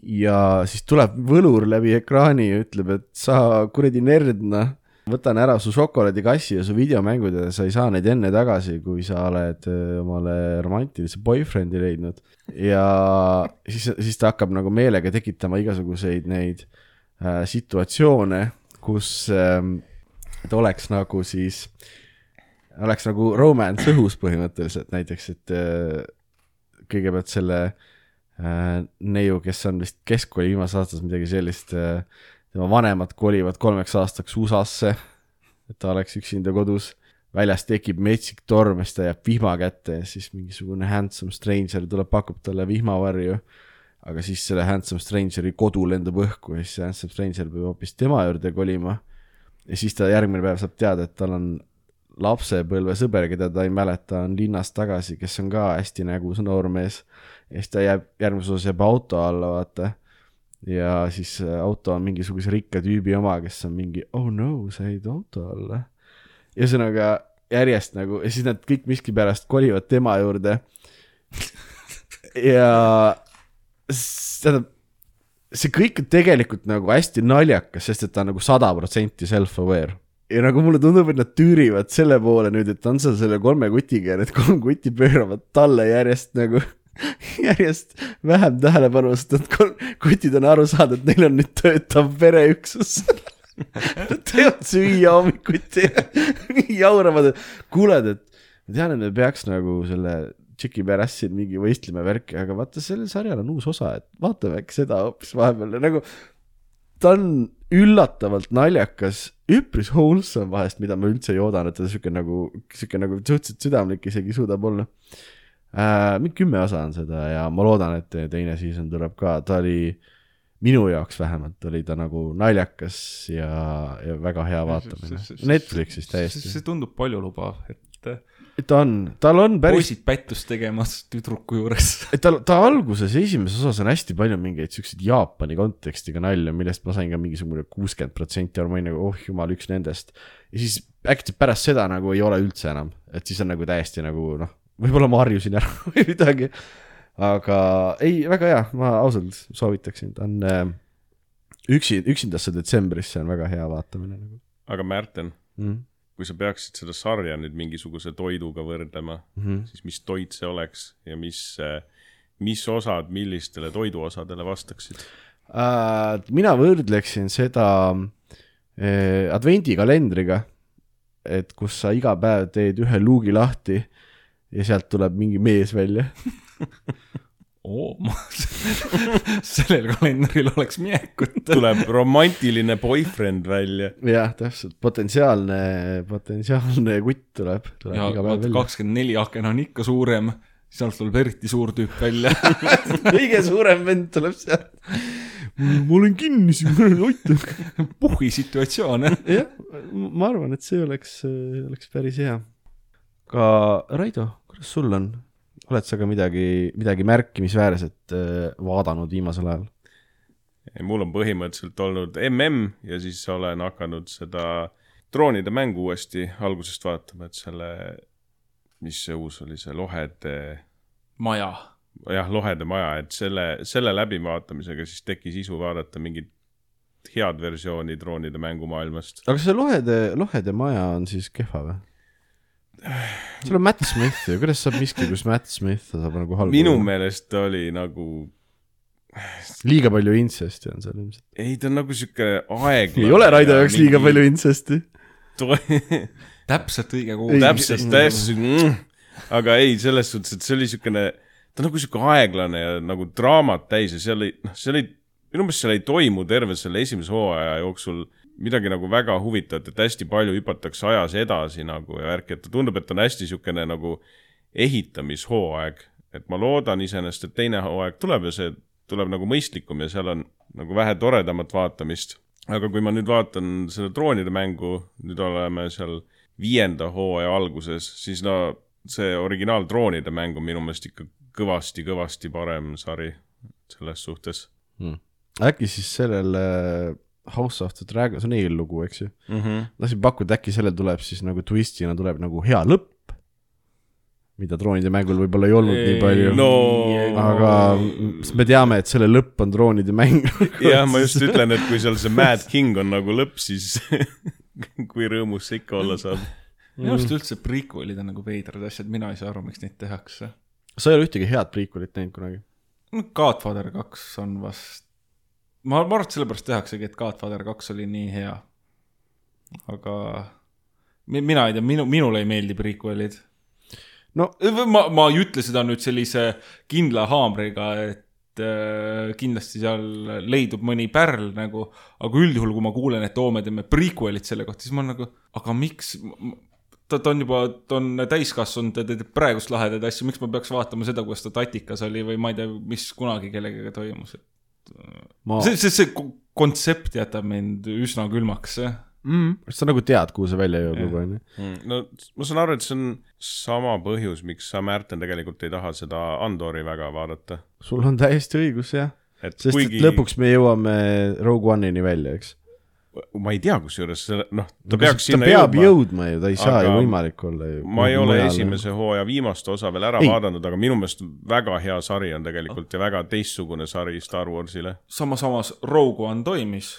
ja siis tuleb võlur läbi ekraani ja ütleb, et sa kuradi nerd, noh. Võtan ära su šokolaadikassi ja su videomängud ja sa ei saa neid enne tagasi, kui sa oled öö, omale romantilise boyfriend'i leidnud. ja siis, siis ta hakkab nagu meelega tekitama igasuguseid neid äh, situatsioone, kus äh, et oleks nagu siis, oleks nagu romance õhus põhimõtteliselt näiteks, et äh, kõigepealt selle äh, neiu, kes on vist keskkooli viimases aastas midagi sellist äh,, tema vanemad kolivad kolmeks aastaks USA-sse et ta oleks üksinda kodus, väljas tekib metsik torm siis ta jääb vihma kätte ja siis mingisugune handsome stranger tuleb, pakub talle vihmavarju. aga siis selle handsome stranger'i kodu lendab õhku ja siis see handsome stranger peab hoopis tema juurde kolima. ja siis ta järgmine päev saab teada, et tal on lapsepõlvesõber, keda ta ei mäleta, on linnas tagasi, kes on ka hästi nägus noormees. ja siis ta jääb, järgmises osas jääb auto alla, vaata ja siis äh, auto on mingisuguse rikka tüübi oma, kes on mingi oh no, sa jäid auto alla. ühesõnaga järjest nagu ja siis nad kõik miskipärast kolivad tema juurde. ja tähendab, see kõik on tegelikult nagu hästi naljakas, sest et ta on nagu sada protsenti self-aware. ja nagu mulle tundub, et nad tüürivad selle poole nüüd, et on seal selle kolme kutiga ja need kolm kuti pööravad talle järjest nagu järjest vähem tähelepanu, sest kolm kutid on aru saanud, et neil on nüüd töötav pereüksus. Nad teevad süüa hommikuti, jauravad, et kuule, et ma tean, et me peaks nagu selle Tšiki Barassil mingi võistlema värki, aga vaata, sellel sarjal on uus osa, et vaatame äkki seda hoopis vahepeal. Nagu ta on üllatavalt naljakas, üpris wholesome vahest, mida ma üldse ei oodanud, et ta sihuke nagu, sihuke nagu suhteliselt südamlik isegi suudab olla äh,. mingi kümme osa on seda ja ma loodan, et teine season tuleb ka, ta oli minu jaoks vähemalt oli ta nagu naljakas ja, ja väga hea vaatamine. Netflixis täiesti. see tundub paljulubav, et ta on, tal on päris, poisid pättust tegemas tüdruku juures. ta, ta alguses esimeses osas on hästi palju mingeid siukseid Jaapani kontekstiga nalju, millest ma sain ka mingisugune kuuskümmend protsenti aru, ma olin nagu oh jumal, üks nendest. ja siis äkki pärast seda nagu ei ole üldse enam, et siis on nagu täiesti nagu noh, võib-olla ma harjusin ära või midagi. aga ei, väga hea, ma ausalt soovitaksin, ta on äh, üksi, üksindasse detsembrisse on väga hea vaatamine nagu aga Märten, mm. kui sa peaksid seda sarja nüüd mingisuguse toiduga võrdlema, -hmm. siis mis toit see oleks ja mis, mis osad millistele toiduosadele vastaksid? Äh, mina võrdleksin seda äh, advendikalendriga, et kus sa iga päev teed ühe luugi lahti ja sealt tuleb mingi mees välja. oo, ma, sellel kalendril oleks minekut. tuleb romantiline boyfriend välja. jah, täpselt, potentsiaalne, potentsiaalne kutt tuleb, tuleb ja iga päev välja. kakskümmend neli aken on ikka suurem, sealt tuleb eriti suur tüüp välja. kõige suurem vend tuleb sealt. ma olen kinni siin, aita. puhhi situatsioon, jah. jah, ma arvan, et see oleks, oleks päris hea. Ka Raido, kuidas sul on? oled sa ka midagi, midagi märkimisväärset äh, vaadanud viimasel ajal? mul on põhimõtteliselt olnud mm ja siis olen hakanud seda droonide mängu uuesti algusest vaatama, et selle, mis see uus oli, see Lohede, maja. jah, Lohede maja, et selle, selle läbivaatamisega siis tekkis isu vaadata mingit head versiooni droonide mängumaailmast. aga see Lohede, Lohede maja on siis kehva või? Seal on Matt Smith ju, kuidas saab miski, kus Matt Smith saab nagu halba minu meelest oli nagu, liiga palju intsesti on seal ilmselt. ei ta on nagu sihuke aeglane. ei ole Raido jaoks liiga palju intsesti. täpselt õige kuul. täpselt, täiesti mm., aga ei, selles suhtes, et see oli siukene, ta on nagu sihuke aeglane ja nagu draamat täis ja seal ei, noh, seal ei, minu meelest seal ei toimu terve selle esimese hooaja jooksul midagi nagu väga huvitavat, et hästi palju hüpatakse ajas edasi nagu ja värki, et tundub, et on hästi siukene nagu ehitamishooaeg, et ma loodan iseenesest, et teine hooaeg tuleb ja see tuleb nagu mõistlikum ja seal on nagu vähe toredamat vaatamist. aga kui ma nüüd vaatan seda droonide mängu, nüüd oleme seal viienda hooaja alguses, siis no see originaal droonide mäng on minu meelest ikka kõvasti-kõvasti parem sari selles suhtes. Äkki siis sellel äh, House of the Dragon, see on eellugu, eks ju. mm. -hmm. tahtsin pakkuda, äkki sellel tuleb siis nagu twistina tuleb nagu hea lõpp, mida droonide mängul võib-olla ei olnud nii palju. no aga me teame, et selle lõpp on droonide mäng. jah, ma just ütlen, et kui seal see Mad King on nagu lõpp, siis kui rõõmus see ikka olla saab. minu arust üldse prequel'id on nagu veidrad asjad, mina ei saa aru, miks neid tehakse. sa ei ole ühtegi head prequel'it näinud kunagi? no Godfather kaks on vast, ma, ma arvan, et sellepärast tehaksegi, et Godfather kaks oli nii hea. aga mi- mina ei tea, minu, minule ei meeldi prequel'id. no ma, ma ei ütle seda nüüd sellise kindla haamriga, et äh, kindlasti seal leidub mõni pärl nagu, aga üldjuhul, kui ma kuulen, et oo, me teeme prequel'it selle kohta, siis ma nagu, aga miks, ta, ta on juba, ta on täiskasvanud, ta teeb praegust lahedaid asju, miks ma peaks vaatama seda, kuidas ta Tatikas oli või ma ei tea, mis kunagi kellegagi toimus, et ma, see, see, see ko- kontsept jätab mind üsna külmaks, mm, sa nagu tead, kuhu see välja jõuab Jah. juba, onju. Mm, no ma saan aru, et see on sama põhjus, miks sa, Märten, tegelikult ei taha seda Andori väga vaadata. sul on täiesti õigus, jah. sest kuigi et lõpuks me jõuame Rogue One'ini välja, eks. Ma ei tea, kusjuures selle, noh, ta ta peaks sinna peab jõudma. jõudma ju, ta ei saa ju võimalik olla ju. ma ei ole esimese hooaja viimast osa veel ära Ei. vaadanud, aga minu meelest väga hea sari on tegelikult ja väga teistsugune sari Star Warsile. sama, samas Rogue One toimis.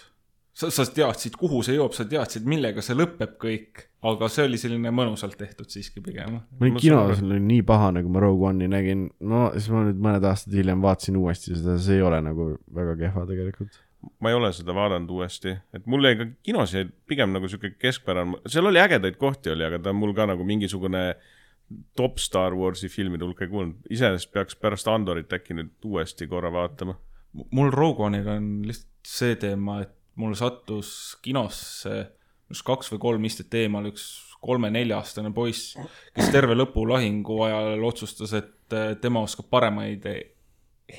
sa, sa teadsid, kuhu see jõuab, sa teadsid, millega see lõpeb kõik, aga see oli selline mõnusalt tehtud siiski pigem. ma olin kinos, aru. oli nii pahane, kui ma Rogue One'i nägin, no siis ma nüüd mõned aastad hiljem vaatasin uuesti seda, see ei ole nagu väga kehva tegelikult. Ma ei ole seda vaadanud uuesti, et mul jäi ka kinos jäi pigem nagu sihuke keskpärane, seal oli ägedaid kohti oli, aga ta mul ka nagu mingisugune top Star Warsi filmide hulka ei kuulnud. iseenesest peaks pärast Andorit äkki nüüd uuesti korra vaatama. mul Rogue One'iga on lihtsalt see teema, et mul sattus kinosse just kaks või kolm istet eemal üks kolme-nelja-aastane poiss, kes terve lõpulahingu ajal otsustas, et äh, tema oskab paremaid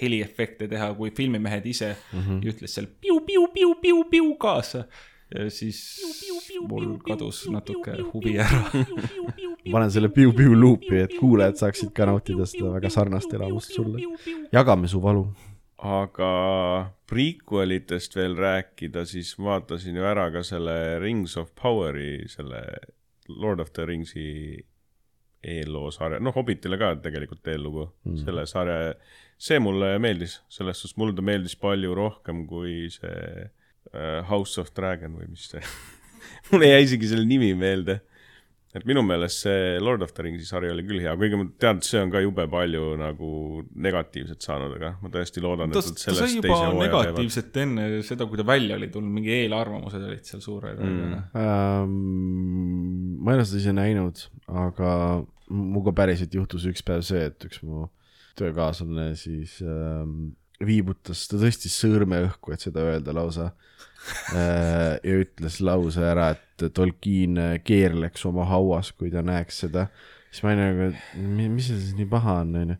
heliefekte teha kui filmimehed ise mm -hmm. ütles seal piu-piu-piu-piu-piu kaasa. ja siis mul kadus natuke huvi ära. panen selle piu-piu luupi, et kuulajad saaksid ka nautida seda väga sarnast elamust sulle. jagame su valu. aga prequelitest veel rääkida, siis vaatasin ju ära ka selle Rings of Power'i, selle Lord of the Ringsi eelloo sarja, noh, Hobbitile ka tegelikult eellugu mm., selle sarja, see mulle meeldis, selles suhtes mulle ta meeldis palju rohkem kui see uh, House of Dragon või mis see mulle jäi isegi selle nimi meelde. Et minu meelest see Lord of the Ringsi sari oli küll hea, kuigi ma tean, et see on ka jube palju nagu negatiivset saanud, aga ma tõesti loodan, et nad sellest teise hooaja teevad. negatiivset enne seda, kui ta välja oli tulnud, mingi eelarvamused olid seal suured mm.. Ähm, ma ei ole seda ise näinud, aga minuga päriselt juhtus üks päev see, et üks mu töökaaslane siis ähm, viibutas, ta tõstis sõrme õhku, et seda öelda lausa. ja ütles lause ära, et Tolkien keerleks oma hauas, kui ta näeks seda. siis ma olin nagu, et mis seal siis nii paha on, onju.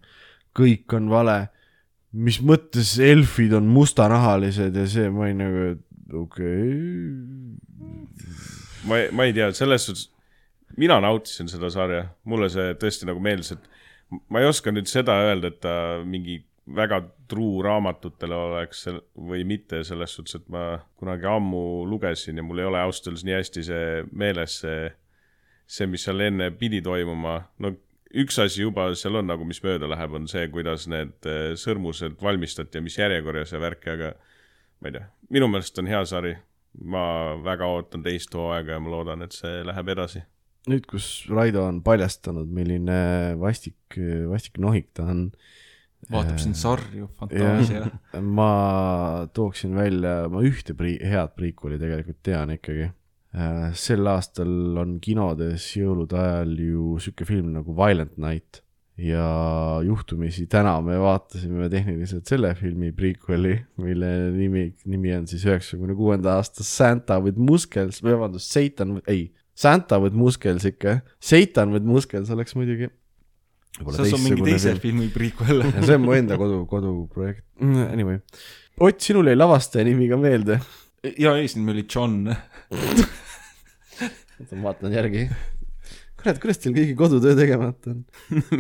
kõik on vale. mis mõttes elfid on mustanahalised ja see, ma olin nagu, et okei okay. ma ma ei tea, selles suhtes, mina nautisin seda sarja, mulle see tõesti nagu meeldis, et ma ei oska nüüd seda öelda, et ta mingi väga truu raamatutele oleks või mitte, selles suhtes, et ma kunagi ammu lugesin ja mul ei ole ausalt öeldes nii hästi see meeles, see, see, mis seal enne pidi toimuma, no üks asi juba seal on nagu, mis mööda läheb, on see, kuidas need eh, sõrmused valmistati ja mis järjekorras ja värki, aga ma ei tea, minu meelest on hea sari. ma väga ootan teist hooaega ja ma loodan, et see läheb edasi. nüüd, kus Raido on paljastanud, milline vastik, vastik nohik ta on, vaatab siin sarju, fantaasia. ma tooksin välja, ma ühte pri-, head prequel'i tegelikult tean ikkagi. sel aastal on kinodes jõulude ajal ju sihuke film nagu Violent Night ja juhtumisi täna me vaatasime tehniliselt selle filmi prequel'i, mille nimi, nimi on siis üheksakümne kuuenda aasta Santa with Muscles või vabandust, Satan, ei, Santa with Muscles ikka, Satan with Muscles oleks muidugi. See on mingi teise filmi prequel. see on mu enda kodu, koduprojekt. Anyway, Ott, sinul jäi lavastaja nimi ka meelde. ja eesnimi oli John. oota, ma vaatan järgi. kurat, kuidas teil kõigi kodutöö tegemata on?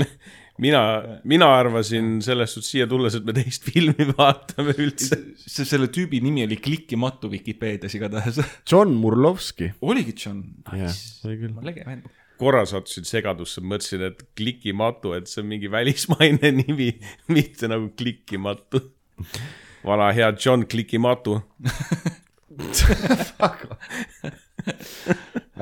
mina, mina arvasin selles suhtes siia tulles, et me teist filmi vaatame üldse. see, selle tüübi nimi oli klikimatu Vikipeedias igatahes. John Murlovski. oligi John. jah, oli küll. lege vend. Korra sattusin segadusse, mõtlesin, et klikimatu, et see on mingi välismaine nimi, mitte nagu klikimatu. vana hea John Klikimatu.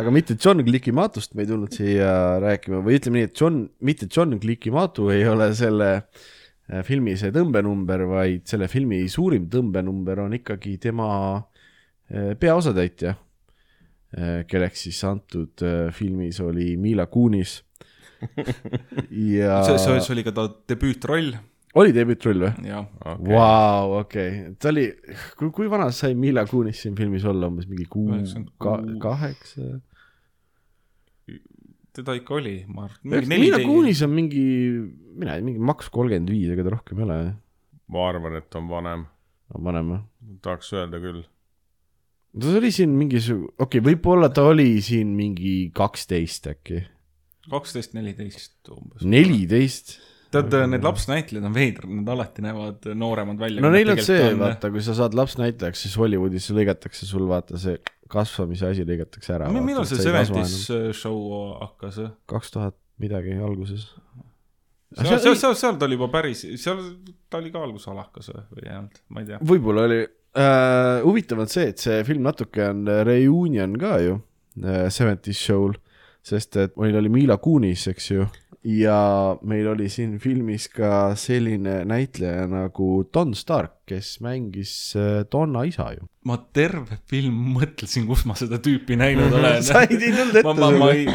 aga mitte John Klikimatust me ei tulnud siia rääkima või ütleme nii, et John, mitte John Klikimatu ei ole selle äh, filmi see tõmbenumber, vaid selle filmi suurim tõmbenumber on ikkagi tema äh, peaosatäitja, kelleks siis antud äh, filmis oli Mila Kunis. ja see, see, see oli ka ta debüütroll, oli debüütroll või? jah. Vau, okei, ta oli, kui, kui vana sai Mila Kunis siin filmis olla, umbes mingi kuu, kaheksa? teda ikka oli, ma arvan. Mila Kunis on mingi, mina ei tea, mingi maks kolmkümmend viis, ega ta rohkem ei ole, ma arvan, et on vanem, vanem või? tahaks öelda küll. Ta oli siin mingisugune, okei okay,, võib-olla ta oli siin mingi kaksteist äkki, kaksteist, neliteist umbes. neliteist. tead, need lapsnäitlejad on veidrad, nad alati näevad nooremad välja. no neil on see, vaata, kui sa saad lapsnäitlejaks, siis Hollywoodis lõigatakse sul vaata see kasvamise asi lõigatakse ära. millal see Seventies show hakkas? kaks tuhat midagi alguses. seal, seal, seal, seal ta oli juba päris, seal ta oli ka algusalakas või ei olnud, ma ei tea. võib-olla oli äh,, huvitav on see, et see film natuke on äh, reunion ka ju äh, Seventies show'l, sest et meil oli Mila Kunis, eks ju, ja meil oli siin filmis ka selline näitleja nagu Don Stark, kes mängis äh, Donna isa ju. ma terve film mõtlesin, kus ma seda tüüpi näinud olen. sa ei teinud ette ma, ma, ma ei,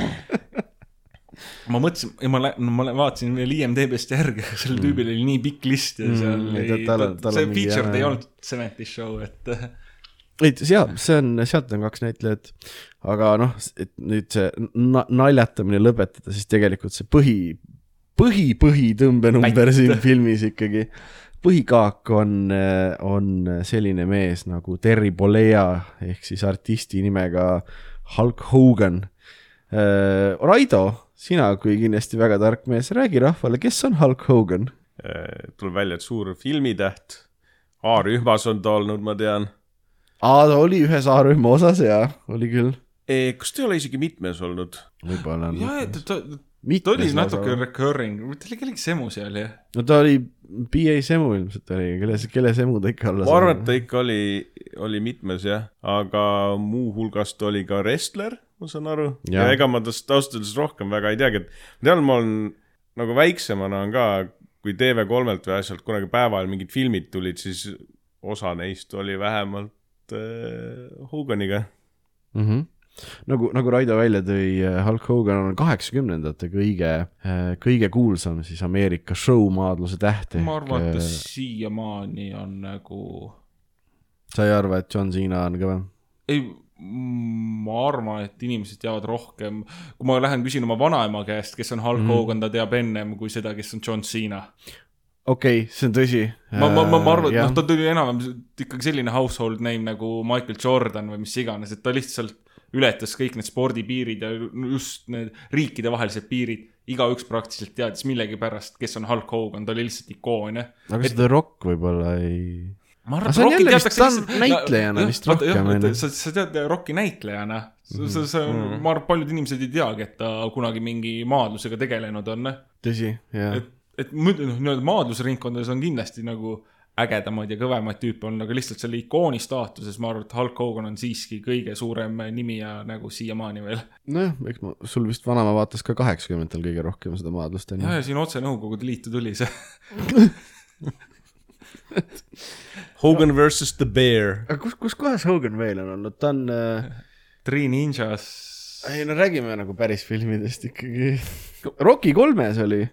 ma mõtlesin, ma, ma, ma vaatasin veel IMDB-st järgi, aga sellel tüübil oli nii pikk list ja Mm, seal ei, ei ta-, tal on see featured jama- ei olnud Seventies show, et ei, seal, see on, sealt on kaks näitlejat, aga noh, et nüüd see na- naljatamine lõpetada, siis tegelikult see põhi, põhi, põhitõmbenumber siin filmis ikkagi, põhikaak on, on selline mees nagu Terry Bollea ehk siis artisti nimega Hulk Hogan. Raido, sina kui kindlasti väga tark mees, räägi rahvale, kes on Hulk Hogan? tuleb välja, et suur filmitäht. A-rühmas on ta olnud, ma tean. aa, ta oli ühes A-rühma osas ja oli küll. kas ta ei ole isegi mitmes olnud? võib-olla on. jah, et ta, ta oli natuke recurring, ta oli kellegi semu seal jah. no ta oli BA Semu ilmselt oli, kelle, kelle Semu ta ikka olla ma arvan, et ta ikka oli, oli mitmes jah, aga muuhulgas ta oli ka wrestler, ma saan aru. ja ega ma tast ausalt öeldes rohkem väga ei teagi, et ma tean, ma olen nagu väiksemana on ka, kui TV3-lt või asjalt kunagi päeva ajal mingid filmid tulid, siis osa neist oli vähemalt äh, Hoganiga. mm. -hmm. nagu, nagu Raido välja tõi, Hulk Hogan on kaheksakümnendate kõige, kõige kuulsam siis Ameerika show-maadluse täht. ma arvan, et ta siiamaani on nagu, sa ei arva, et John Cena on kõvem? ei, ma arvan, et inimesed teavad rohkem, kui ma lähen küsin oma vanaema käest, kes on Hulk mm -hmm. Hogan, ta teab ennem kui seda, kes on John Cena. okei okay,, see on tõsi. ma, ma, ma, ma arvan, et noh, ta tuli enam-vähem ikkagi selline household name nagu Michael Jordan või mis iganes, et ta lihtsalt ületas kõik need spordipiirid ja just need riikidevahelised piirid. igaüks praktiliselt teadis millegipärast, kes on Hulk Hogan, ta oli lihtsalt ikoon, jah. aga seda Rock võib-olla ei. Ma on jälle vist- ta on näitlejana vist rohkem, rohkem, onju. sa, sa tead Rocki näitlejana, Mhm. see, see, ma arvan, paljud inimesed ei teagi, et ta kunagi mingi maadlusega tegelenud on, tõsi, jah et, et muidu noh, nii-öelda maadlusringkondades on kindlasti nagu ägedamaid ja kõvemaid tüüpe olnud, aga lihtsalt selle ikooni staatuses ma arvan, et Hulk Hogan on siiski kõige suurem nimi ja nagu siiamaani veel. nojah, eks ma, sul vist vanaema vaatas ka kaheksakümnendatel kõige rohkem seda maadlust, ja, onju. ja siin otse Nõukogude Liitu tuli see. Hogan versus the Bear. aga kus, kus kohas Hogan veel on olnud, ta on äh, Three Ninjas. ei no räägime nagu päris filmidest ikkagi. Rocki kolmes oli.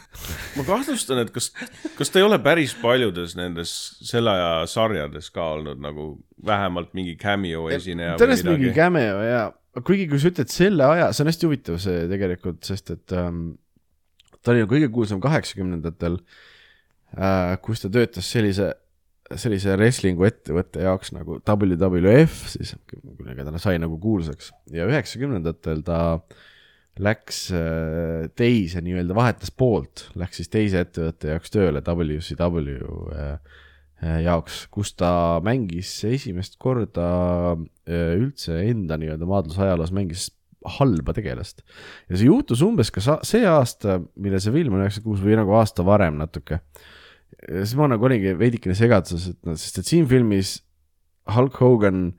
ma kahtlustan, et kas, kas ta ei ole päris paljudes nendes selle aja sarjades ka olnud nagu vähemalt mingi cameo esineja tõenäoliselt mingi cameo ja, kuigi kui sa ütled selle aja, see on hästi huvitav see tegelikult, sest et ähm, ta oli ju kõige kuulsam kaheksakümnendatel äh,, kus ta töötas sellise, sellise wrestling'u ettevõtte jaoks nagu WWF siis, millega ta sai nagu kuulsaks ja üheksakümnendatel ta läks äh, teise nii-öelda, vahetas poolt, läks siis teise ettevõtte jaoks tööle, WCW äh, äh, jaoks, kus ta mängis esimest korda üldse enda nii-öelda maadlusajaloos mängis halba tegelast. ja see juhtus umbes ka see aasta, mille see film on üheksakümmend kuus või nagu aasta varem natuke. Siis ma nagu olingi veidikene segaduses, et noh, sest et siin filmis Hulk Hogan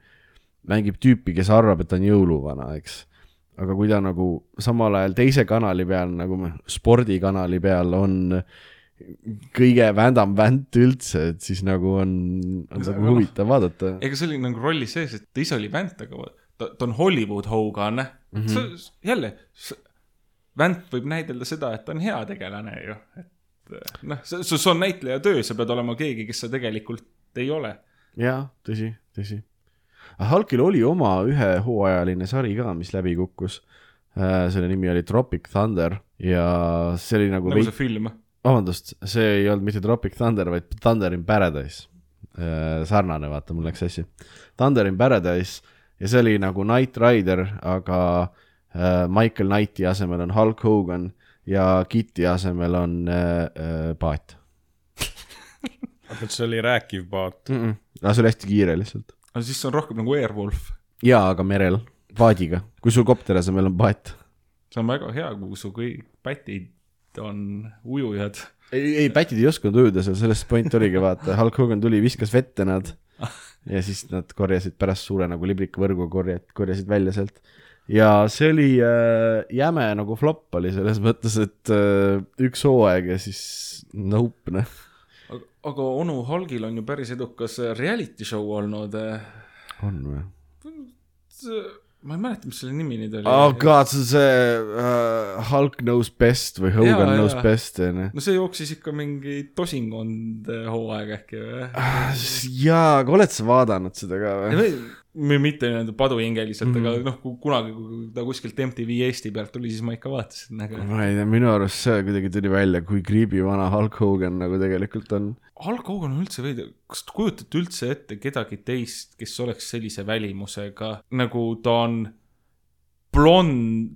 mängib tüüpi, kes arvab, et ta on jõuluvana, eks aga kui ta nagu samal ajal teise kanali peal nagu spordikanali peal on kõige vändam vänt üldse, et siis nagu on, on nagu huvitav vaadata. ega see oli nagu rolli sees, et ta ise oli vänt, aga ta, ta on Hollywood Hogan mm. -hmm. jälle, vänt võib näidelda seda, et ta on hea tegelane ju. et noh, see, see on näitleja töö, sa pead olema keegi, kes sa tegelikult ei ole. jaa, tõsi, tõsi. Hulkil oli oma ühehooajaline sari ka, mis läbi kukkus. selle nimi oli Tropic Thunder ja see oli nagu, nagu see film. vabandust, see ei olnud mitte Tropic Thunder, vaid Thunder in Paradise. sarnane, vaata, mul läks sassi. Thunder in Paradise ja see oli nagu Knight Rider, aga äh, Michael Knighti asemel on Hulk Hogan ja Kitty asemel on äh, äh, paat aga see oli rääkiv paat. mm. -mm. aga see oli hästi kiire lihtsalt. aga siis see on rohkem nagu Airwolf. jaa, aga merel, paadiga, kui sul kopteri asemel on paat. see on väga hea, kui su kõik pätid on ujujad. ei, ei pätid ei osanud ujuda seal, sellest point oligi, vaata, Hulk Hogan tuli, viskas vette nad ja siis nad korjasid pärast suure nagu liblikavõrgu korjad, korjasid välja sealt. Ja see oli äh, jäme nagu flop oli selles mõttes, et äh, üks hooaeg ja siis nope, noh. aga, onu Hulgil on ju päris edukas reality show olnud. on või? ma ei mäleta, mis selle nimi nüüd oli oh god, see on see uh, Hulk knows best või Hogan Jaa, knows jaa. best, onju. no see jooksis ikka mingi tosinkond hooaeg äkki või? jaa, aga oled sa vaadanud seda ka või? Mitte nii-öelda paduhingeliselt mm, Mhm. -hmm. aga noh, kui kunagi, kui ta kuskilt MTV Eesti pealt tuli, siis ma ikka vaatasin nagu. ma ei tea, minu arust see kuidagi tuli välja, kui creepy vana Hulk Hogan nagu tegelikult on. Hulk Hogan on üldse veider, kas te kujutate üldse ette kedagi teist, kes oleks sellise välimusega, nagu ta on blond,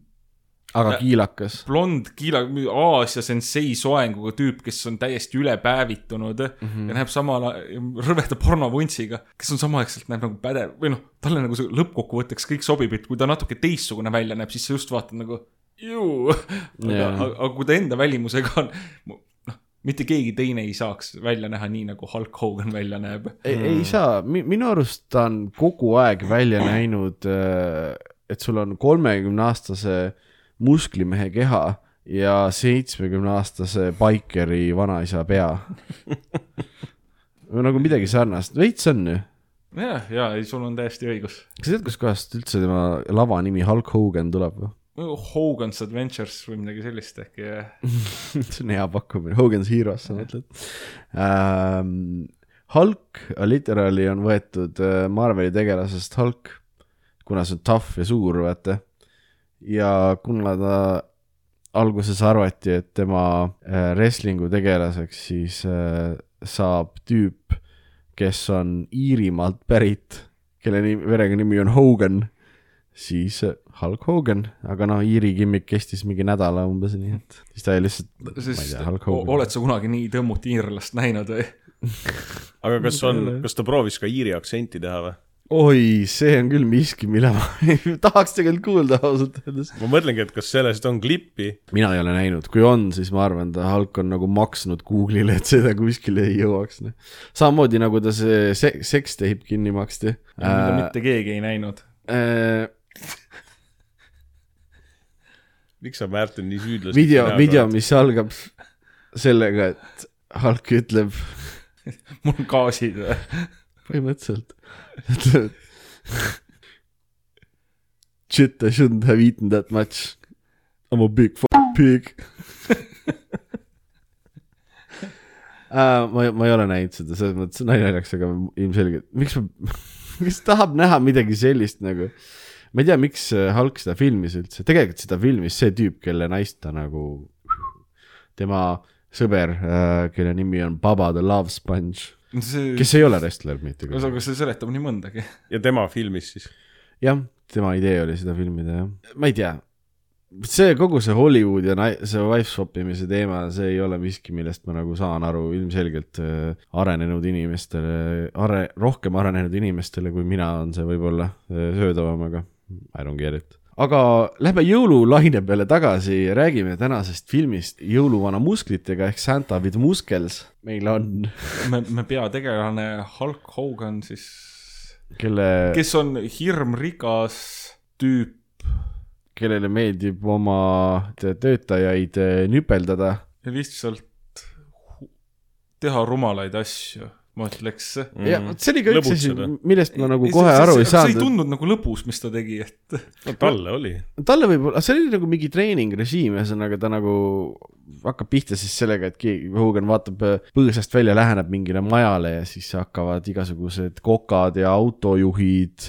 aga Ä- kiilakas. blond kiila, Aasia sensei soenguga tüüp, kes on täiesti ülepäevitunud mm Mhm. -hmm. ja näeb samal ajal rõveda pornovuntsiga, kes on samaaegselt näeb nagu pädev või noh, talle nagu see lõppkokkuvõtteks kõik sobib, et kui ta natuke teistsugune välja näeb, siis sa just vaatad nagu ju, aga Jaa. yeah., aga kui ta enda välimusega on, noh, mitte keegi teine ei saaks välja näha nii, nagu Hulk Hogan välja näeb. ei, ei saa, minu arust ta on kogu aeg välja näinud, et sul on kolmekümne aastase musklimehe keha ja seitsmekümne aastase baikeri vanaisa pea. või nagu midagi sarnast, veits on ju. ja, ja ei, sul on täiesti õigus. kas sa tead, kuskohast üldse tema lava nimi Hulk Hogan tuleb või? Hogan's Adventures või midagi sellist äkki. see on hea pakkumine, Hogan's Heroes sa mõtled ähm,. Hulk literaali on võetud äh, Marveli tegelasest Hulk, kuna see on tough ja suur, vaata. Ja kuna ta alguses arvati, et tema äh, wrestling'u tegelaseks siis äh, saab tüüp, kes on Iirimaalt pärit, kelle nimi, verega nimi on Hogan, siis äh, Hulk Hogan, aga noh, Iiri kimmik kestis mingi nädala umbes, nii et siis ta oli lihtsalt, ma ei tea, Hulk Hogan. oled sa kunagi nii tõmmut iirlast näinud või? aga kas on, kas ta proovis ka iiri aktsenti teha või? oi, see on küll miski, mille ma tahaks tegelikult kuulda ausalt öeldes. ma mõtlengi, et kas sellest on klippi, mina ei ole näinud, kui on, siis ma arvan, ta Hulk on nagu maksnud Google'ile, et seda kuskile ei jõuaks. samamoodi nagu ta see se seksteip kinni maksti mida äh,. mitte keegi ei näinud. Äh, miks sa, Märten, nii süüdlasti video, video, mis algab sellega, et Hulk ütleb mul on gaasid või? põhimõtteliselt, shit, I shouldn't have eaten that much. I m a big f- pig uh,. ma, ma ei ole näinud seda, selles mõttes nali naljaks, aga ilmselgelt, miks ma, miks tahab näha midagi sellist nagu. ma ei tea, miks äh, Hulk seda filmis üldse, tegelikult seda filmis see tüüp, kelle naist ta nagu, tema sõber uh,, kelle nimi on Baba the Love Sponge, see, kes ei ole wrestler mitte küll. aga see seletab nii mõndagi. ja tema filmis siis. jah, tema idee oli seda filmida jah, ma ei tea. see kogu see Hollywood ja see wife swap imise teema, see ei ole miski, millest ma nagu saan aru ilmselgelt äh, arenenud inimestele, are-, rohkem arenenud inimestele kui mina on see võib-olla äh, söödavam, aga I don't get it. Aga lähme jõululaine peale tagasi, räägime tänasest filmist Jõuluvana musklitega ehk Santa with Muskels. meil on, me, me peategelane Hulk Hogan siis, kelle, kes on hirmrikas tüüp, kellele meeldib oma töötajaid äh, nüpeldada ja lihtsalt teha rumalaid asju. Ma ütleks. ja vot see oli ka üks asi millest ma nagu kohe aru ei see ei saanud. tundnud nagu lõbus, mis ta tegi, et no talle oli. talle võib-olla, see oli nagu mingi treeningrežiim, ühesõnaga ta nagu hakkab pihta siis sellega, et keegi, Hogan vaatab äh, põõsast välja, läheneb mingile majale ja siis hakkavad igasugused kokad ja autojuhid.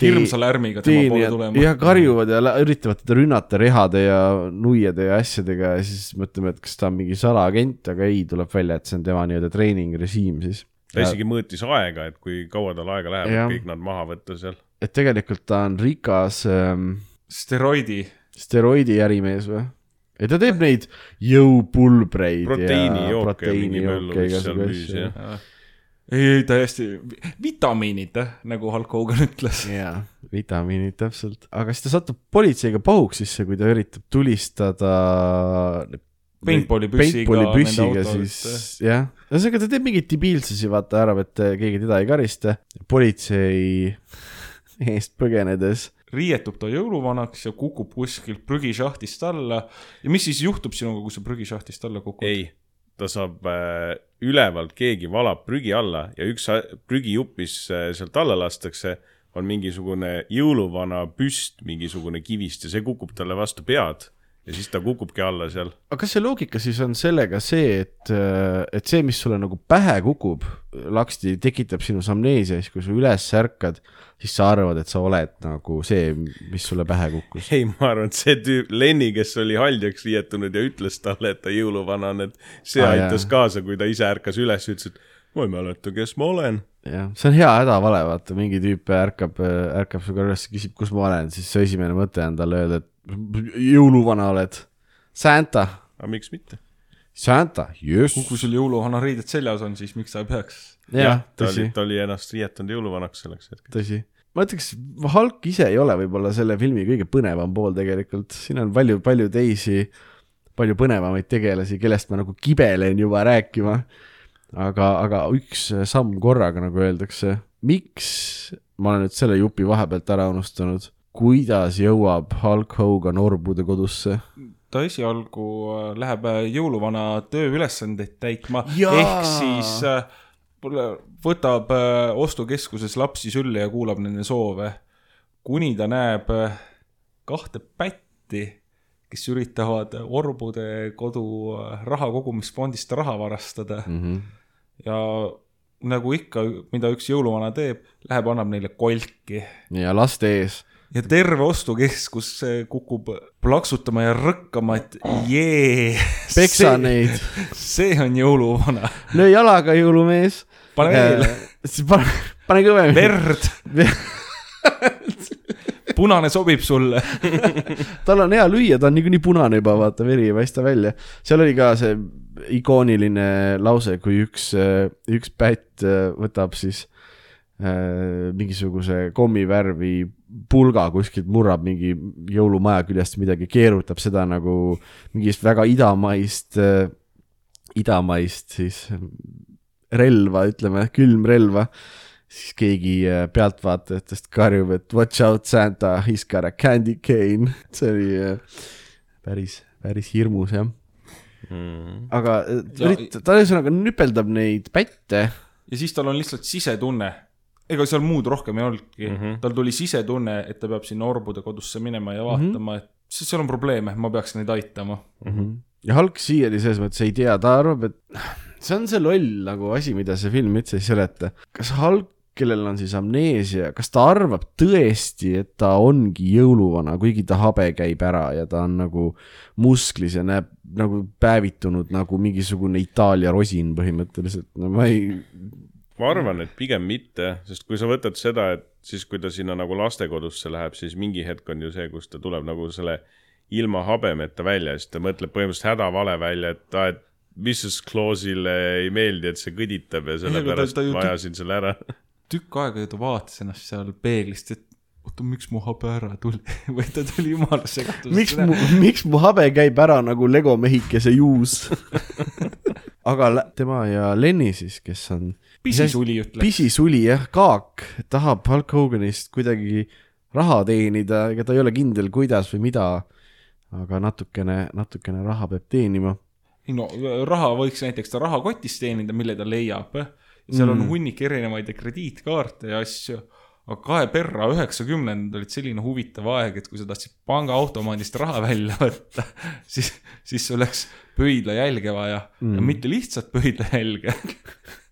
hirmsa lärmiga tema poole tulema. ja karjuvad ja üritavad teda rünnata rehade ja nuiade ja asjadega ja siis mõtleme, et kas ta on mingi salaagent, aga ei, tuleb välja, et see on tema nii-öelda treeningrežiim siis. Ta isegi mõõtis aega, et kui kaua tal aega läheb, Jah. et kõik nad maha võtta seal. et tegelikult ta on rikas ähm, steroidi. steroidi ärimees või? ja ta teeb neid jõupulbreid proteiinijooke ja mingi möllu, mis seal müüs ja. ei, ei täiesti, vitamiinid, nagu Hulk Hogan ütles. jaa, vitamiinid täpselt, aga siis ta satub politseiga pahuksisse, kui ta üritab tulistada Paintballi püssiga paintballi nende püssiga autot. siis jah, ühesõnaga ta teeb mingeid debiilsusi, vaata, arvab, et äh, keegi teda ei karista. politsei eest põgenedes riietub ta jõuluvanaks ja kukub kuskilt prügishahtist alla. ja mis siis juhtub sinuga, kui sa prügishahtist alla kukud? ei, ta saab äh, ülevalt, keegi valab prügi alla ja üks prügijupp, mis äh, sealt alla lastakse, on mingisugune jõuluvana püst, mingisugune kivist ja see kukub talle vastu pead ja siis ta kukubki alla seal. aga kas see loogika siis on sellega see, et, et see, mis sulle nagu pähe kukub, laksti tekitab sinus amneesia, siis kui sa üles ärkad, siis sa arvad, et sa oled nagu see, mis sulle pähe kukkus. ei, ma arvan, et see tüüp, Lenny, kes oli haljaks riietunud ja ütles talle, et ta jõuluvana on, et see ah, aitas kaasa, kui ta ise ärkas üles, ütles, et ma ei mäleta, kes ma olen. jah, see on hea hädavale, vaata, mingi tüüp ärkab, ärkab su kõrval üles, küsib, kus ma olen, siis su esimene mõte on talle öelda, et jõuluvana oled. Santa, aga miks mitte? Santa, jess. kui sul jõuluvana riided seljas on, siis miks sa ei peaks? jah, ta tõsi oli, ta oli ennast riietanud jõuluvanaks selleks hetkeks. tõsi. ma ütleks, Hulk ise ei ole võib-olla selle filmi kõige põnevam pool tegelikult, siin on palju, palju teisi, palju põnevamaid tegelasi, kellest ma nagu kibelen juba rääkima. aga, aga üks samm korraga, nagu öeldakse, miks ma olen nüüd selle jupi vahepealt ära unustanud, kuidas jõuab Hulk Hogan orbude kodusse? ta esialgu äh, läheb äh, jõuluvana tööülesandeid täitma, ehk siis äh, võtab ostukeskuses lapsi sülle ja kuulab nende soove. kuni ta näeb kahte pätti, kes üritavad orbude kodu raha kogumisfondist raha varastada mm. -hmm. ja nagu ikka, mida üks jõuluvana teeb, läheb, annab neile kolki ja laste ees. Ja terve ostukeskus äh, kukub plaksutama ja rõkkama, et jee. peksa neid, see on jõuluvana, löö jalaga, jõulumees. pane veel, pane, pane kõvemini. verd, punane sobib sulle. tal on hea lüüa, ta on niikuinii punane juba, vaata, veri ei paista välja. seal oli ka see ikooniline lause, kui üks, üks pätt äh, võtab siis äh, mingisuguse kommivärvi pulga kuskilt, murrab mingi jõulumaja küljest midagi, keerutab seda nagu mingist väga idamaist äh,, idamaist siis relva, ütleme, külmrelva siis keegi äh, pealtvaatajatest karjub, et watch out Santa, he's got a candy cane. see oli äh, päris, päris hirmus jah. Mm. aga äh, Ja- ürit-, ta ühesõnaga nüpeldab neid pätte. ja siis tal on lihtsalt sisetunne. Ega seal muud rohkem ei olnudki mm, Mhm. -hmm. tal tuli sisetunne, et ta peab sinna orbude kodusse minema ja vaatama mm, -hmm. et seal on probleeme, ma peaks neid aitama. ja Hulk siiani selles mõttes ei tea, ta arvab, et see on see loll nagu asi, mida see film üldse ei seleta. kas Hulk, kellel on siis amneesia, kas ta arvab tõesti, et ta ongi jõuluvana, kuigi ta habe käib ära ja ta on nagu musklis ja näeb nagu päevitunud nagu mingisugune Itaalia rosin põhimõtteliselt, no ma ei, ma arvan, et pigem mitte, sest kui sa võtad seda, et siis, kui ta sinna nagu lastekodusse läheb, siis mingi hetk on ju see, kus ta tuleb nagu selle ilma habemeta välja ja siis ta mõtleb põhimõtteliselt hädavale välja, et aa, et Mrs Clausile ei meeldi, et see kõditab ja sellepärast ma ajasin selle ära. tükk aega ju ta vaatas ennast seal peeglist, et oota, miks mu habe ära tuli või ta tuli jumala segaduses. miks mu, miks mu habe käib ära nagu legomehikese juus aga tema ja Lenny siis, kes on pisisuli ütleks. pisisuli jah, kaak, tahab Hulk Hoganist kuidagi raha teenida, ega ta ei ole kindel, kuidas või mida. aga natukene, natukene raha peab teenima. no raha võiks näiteks ta rahakotist teenida, mille ta leiab seal on hunnik erinevaid krediitkaarte ja asju. aga kahe perra üheksakümnendad olid selline huvitav aeg, et kui sa tahtsid pangaautomaadist raha välja võtta, siis, siis sul läks pöidlajälge vaja mm. ja mitte lihtsalt pöidlajälge,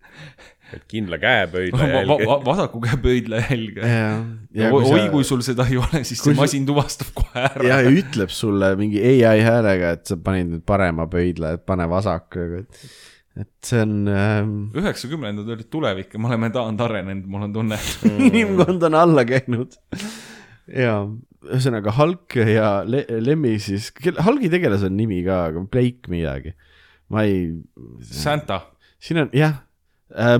kindla käepöidla va va va vasaku käe pöidlajälge. ja, ja oi, kui sul seda ei ole, siis see masin tuvastab kohe ära. ja ütleb sulle mingi ai häälega, et sa panid nüüd parema pöidla, et pane vasak, et, et see on ähm,, üheksakümnendad olid tulevik ja me oleme taand arenenud, mul on tunne. inimkond on alla käinud. ja ühesõnaga Hulk ja Le Lemmi siis, Hulgi tegelase on nimi ka, aga Blake midagi. ma ei, Santa, siin on jah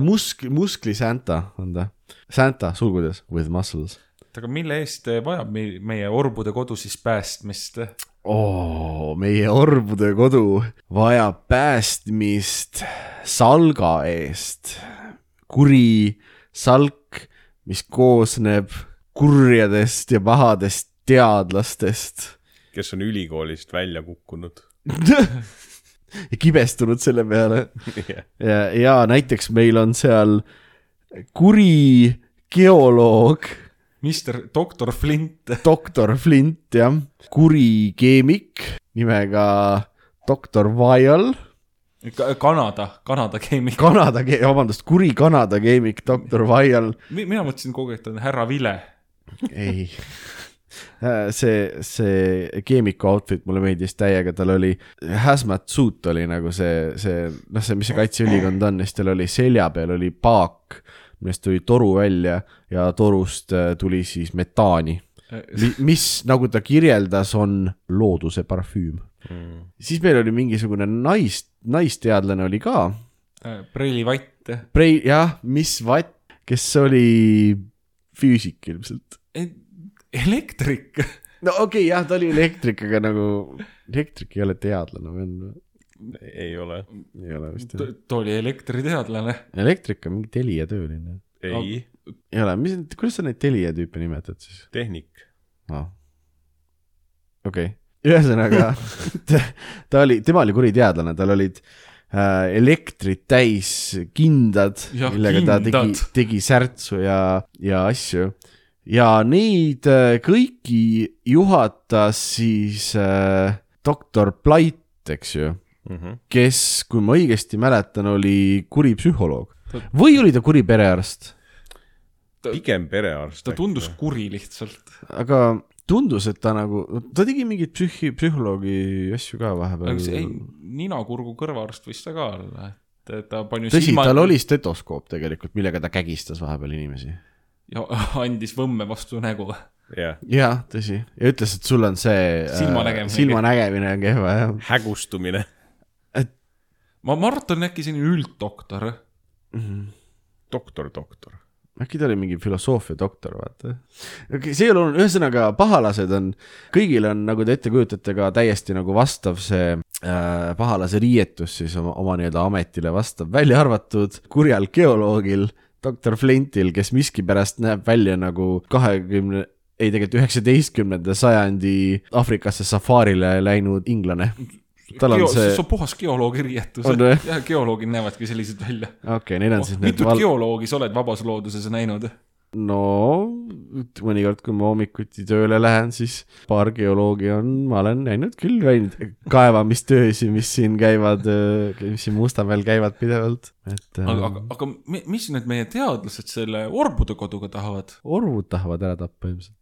musk-, muskli Santa on ta, Santa sulgudes with muscles. aga mille eest vajab me- meie orbude kodu siis päästmist? oo, meie orbude kodu vajab päästmist salga eest. kuri salk, mis koosneb kurjadest ja pahadest teadlastest kes on ülikoolist välja kukkunud. ja kibestunud selle peale. ja, ja näiteks meil on seal kuri geoloog, Mister doktor Flint, doktor Flint jah, kuri keemik nimega doktor Vial Kanada, Kanada keemik. Kanada, vabandust, kuri Kanada keemik, doktor Vial, mina mõtlesin kogu aeg, et ta on härra Vile. ei. see, see keemiku outfit mulle meeldis täiega, tal oli, hazmat suit oli nagu see, see, noh, see, mis see kaitseülikond on siis tal oli selja peal oli paak, millest tuli toru välja ja torust äh, tuli siis metaani, mis, nagu ta kirjeldas, on looduse parfüüm. siis meil oli mingisugune nais, naisteadlane oli ka Preili Vatt. Brei-, jah, Miss Vatt, kes oli füüsik ilmselt. elektrik. no okei okay,, jah, ta oli elektrik, aga nagu elektrik ei ole teadlane või on? ei ole. ei ole vist. ta oli elektriteadlane. elektrik on mingi Telia tööline. ei, ei ole, mis, kuidas sa neid Telia tüüpe nimetad siis tehnik. no.? okei okay., ühesõnaga ta, ta oli, tema oli kuri teadlane, tal olid äh, elektrit täis kindad, Jah, millega ta tegi kindad., tegi särtsu ja, ja asju. Ja neid äh, kõiki juhatas siis äh, doktor Blight, eks ju, Mhm. kes, kui ma õigesti mäletan, oli kuri psühholoog või oli ta kuri perearst, pigem perearst. ta tundus kuri lihtsalt. aga tundus, et ta nagu, ta tegi mingeid psühhi, psühholoogi asju ka vahepeal aga see ei, nina-kurgu kõrvaarst võis ta ka olla, et ta pani tõsi, tal oli stetoskoop tegelikult, millega ta kägistas vahepeal inimesi. Ja andis võmme vastu nägu. jah, tõsi, ja ütles, et sul on see Silmanägemine. silmanägemine on kehva jah. hägustumine. ma, Mart on äkki selline ülddoktor. doktor, doktor. äkki ta oli mingi filosoofia doktor, vaata. okei, see ei ole oluline, ühesõnaga pahalased on, kõigil on, nagu te ette kujutate, ka täiesti nagu vastav see äh, pahalase riietus siis oma, oma nii-öelda ametile vastav, välja arvatud kurjal geoloogil, doktor Flintil, kes miskipärast näeb välja nagu kahekümne ei, tegelikult üheksateistkümnenda sajandi Aafrikasse safaarile läinud inglane. tal on Geo, see see, on puhas geoloogi riietus On jah, geoloogid näevadki sellised välja. okei okay,, neil on siis need mitut val... geoloogi sa oled vabas looduses näinud? No mõnikord, kui ma hommikuti tööle lähen, siis paar geoloogi on, ma olen näinud küll käinud kaevamistöösi, mis siin käivad, mis siin Mustamäel käivad pidevalt, et aga, äh, aga, aga mi- mis nüüd meie teadlased selle orbude koduga tahavad? orvud tahavad ära tappa ilmselt.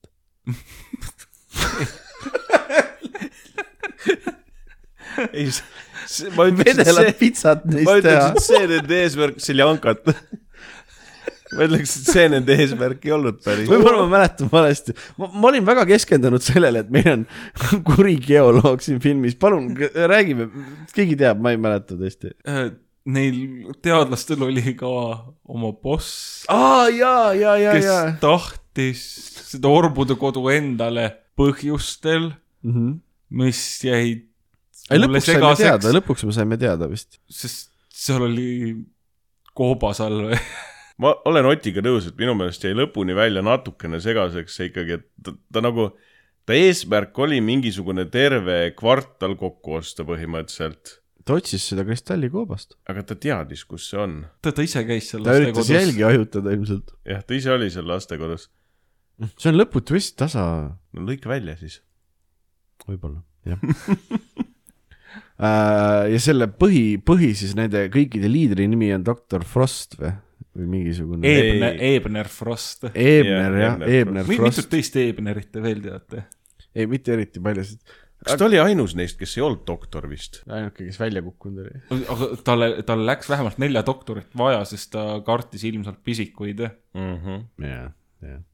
ei, ma ütleks, et vedelad see, pitsat ma neist ütleks, teha et. see nende eesmärk, seljankat. Ma ütleks, et see nende eesmärk ei olnud päris. võib-olla ma mäletan valesti, ma, ma olin väga keskendunud sellele, et meil on kuri geoloog siin filmis, palun räägime, keegi teab, ma ei mäleta tõesti. Äh, Neil teadlastel oli ka oma boss, aa jaa, jaa, jaa, kes jaa. tahtis seda orbude kodu endale põhjustel, Mhm. mis jäid ei lõpuks saime teada, lõpuks me saime teada vist. sest seal oli koobasall või ma olen Otiga nõus, et minu meelest jäi lõpuni välja natukene segaseks see ikkagi, et ta, ta nagu, ta eesmärk oli mingisugune terve kvartal kokku osta põhimõtteliselt. ta otsis seda kristallikoobast. aga ta teadis, kus see on. ta, ta ise käis seal ta üritas jälgi hajutada ilmselt. jah, ta ise oli seal lastekodus. see on lõputu vist tasa, no lõika välja siis. võib-olla, jah. ja selle põhi, põhi siis nende kõikide liidri nimi on doktor Frost või, või mingisugune Ebner, Ebner Frost. Ebner jah, Ebner Ebner mitut Frost, teist Ebnerit te veel teate? ei mitte eriti paljusid, kas ta oli ainus neist, kes ei olnud doktor vist? ainuke, kes välja kukkunud oli. aga talle, tal läks vähemalt nelja doktorit vaja, sest ta kartis ilmselt pisikuid. Mhm. jah, jah.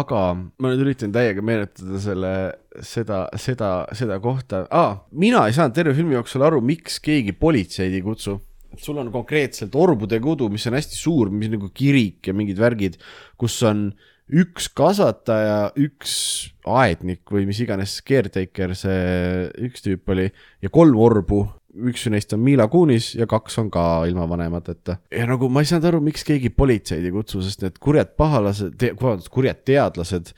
aga ma nüüd üritan täiega meenutada selle, seda, seda, seda kohta ah,. mina ei saanud terve filmi jooksul aru, miks keegi politseid ei kutsu. Sul on konkreetselt Orbude kodu, mis on hästi suur, mis nagu kirik ja mingid värgid, kus on üks kasvataja, üks aednik või mis iganes caretaker see üks tüüp oli ja kolm orbu üks neist on Mila Kunis ja kaks on ka ilma vanemateta. ja nagu ma ei saanud aru, miks keegi politseid ei kutsu, sest need kurjad pahalased, vabandust, kurjad teadlased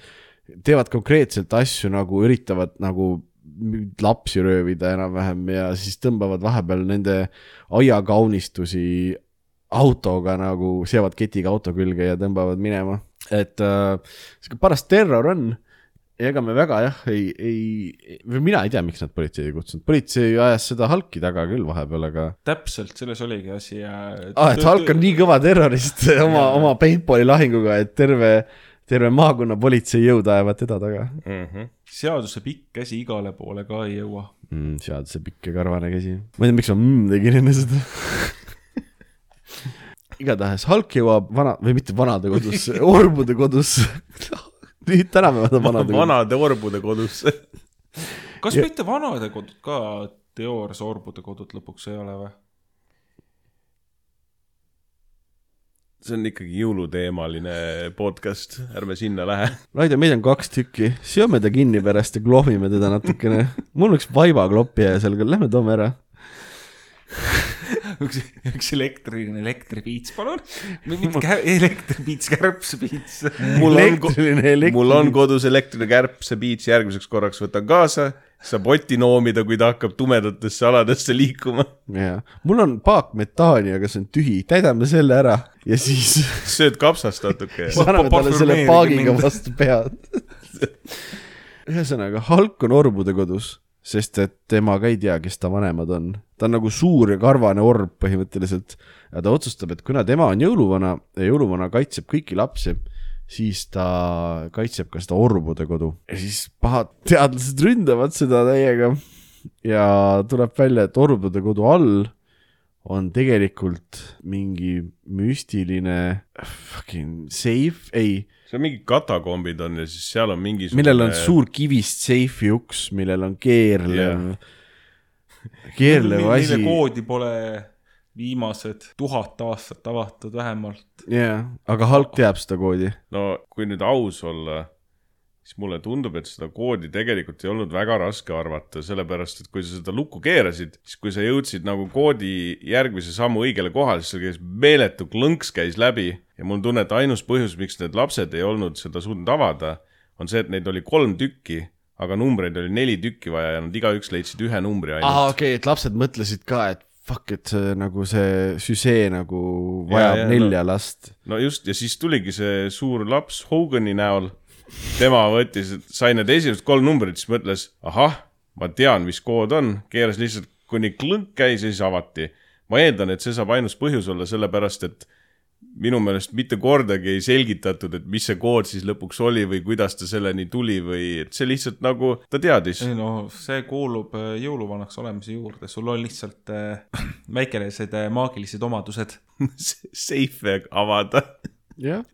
teevad konkreetselt asju nagu üritavad nagu lapsi röövida enam-vähem ja siis tõmbavad vahepeal nende aiakaunistusi autoga nagu, seavad ketiga auto külge ja tõmbavad minema. et äh, sihuke paras terror on ega me väga jah, ei, ei, või mina ei tea, miks nad politseid ei kutsunud, politsei ajas seda halki taga küll vahepeal, aga täpselt, selles oligi asi ja. ah,. et Hulk on nii kõva terrorist oma, oma paintball'i lahinguga, et terve, terve maakonna politseijõud ajavad teda taga Mhm. seaduse pikk käsi igale poole ka ei jõua. mm,. seaduse pikk ja karvane käsi. ma ei tea, miks ma mm tegin enne seda. igatahes Hulk jõuab vana või mitte vanade kodusse, orbude kodusse. nüüd tänapäeval on vanade vanade orbude kodusse. kas Ja- mitte vanade kodud ka teoorias orbude kodud lõpuks ei ole või? See on ikkagi jõuluteemaline podcast, ärme sinna lähe. Raido, meid on kaks tükki, seome ta kinni pärast ja klohmime teda natukene. mul oleks vaibakloppija seal küll, lähme toome ära. üks, üks elektriline elektripiits, palun. mitte elektripiits, kärbsepiits. mul on, mul on kodus elektriline kärp, see piits järgmiseks korraks võtan kaasa, saab Otti noomida, kui ta hakkab tumedatesse aladesse liikuma. jaa, mul on paak metaani, aga see on tühi, täidame selle ära ja siis sööd kapsast natuke siis anname talle selle paagiga vastu pead. ühesõnaga, Hulk on orbude kodus, sest et tema ka ei tea, kes ta vanemad on. ta on nagu suur ja karvane orb põhimõtteliselt ja ta otsustab, et kuna tema on jõuluvana ja jõuluvana kaitseb kõiki lapsi, siis ta kaitseb ka seda orbude kodu. ja siis pahad teadlased ründavad seda täiega. ja tuleb välja, et orbude kodu all on tegelikult mingi müstiline fucking seif, ei, seal mingid katakombid on ja siis seal on mingisugune millel on suur kivist seifi uks, millel on keerlev, keerlev mille asi. koodi pole viimased tuhat aastat avatud vähemalt. jah, aga Hulk teab seda koodi. no kui nüüd aus olla, siis mulle tundub, et seda koodi tegelikult ei olnud väga raske arvata, sellepärast et kui sa seda lukku keerasid, siis kui sa jõudsid nagu koodi järgmise sammu õigele kohale, siis seal käis meeletu klõnks käis läbi ja mul on tunne, et ainus põhjus, miks need lapsed ei olnud seda suutnud avada, on see, et neid oli kolm tükki, aga numbreid oli neli tükki vaja ja nad igaüks leidsid ühe numbri ainult aa, okei, et lapsed mõtlesid ka, et fuck, et see nagu see süžee nagu vajab ja, ja, nelja no. last. no just, ja siis tuligi see suur laps Hogani näol. tema võttis, sai need esimesed kolm numbrit, siis mõtles, ahah, ma tean, mis kood on, keeras lihtsalt kuni klõnk käis ja siis avati. ma eeldan, et see saab ainus põhjus olla sellepärast, et minu meelest mitte kordagi ei selgitatud, et mis see kood siis lõpuks oli või kuidas ta selleni tuli või et see lihtsalt nagu ta teadis. ei no see kuulub äh, jõuluvanaks olemise juurde, sul on lihtsalt äh, väikelised äh, maagilised omadused. seife avada. jah,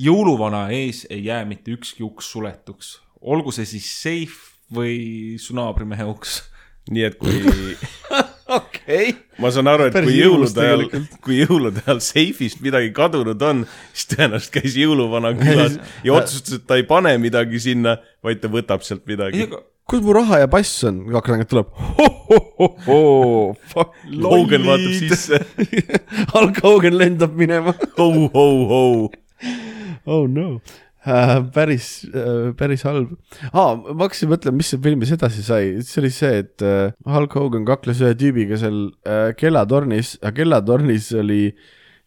jõuluvana ees ei jää mitte ükski uks suletuks, olgu see siis seif või su naabrimehe uks. nii et kui okei. ma saan aru, et kui jõulude ajal kui jõulude ajal seifist midagi kadunud on, siis tõenäoliselt käis jõuluvana külas ja otsustas, et ta ei pane midagi sinna, vaid ta võtab sealt midagi. kus mu raha ja pass on? kaks langet tuleb. Fuck, Logan vaatab sisse. Hulk Hogan lendab minema. ho, ho, ho. oh no. Äh, päris äh,, päris halb ah,. ma hakkasin mõtlema, mis seal filmis edasi sai, see oli see, et äh, Hulk Hogan kakles ühe tüübiga seal kellatornis, aga kellatornis oli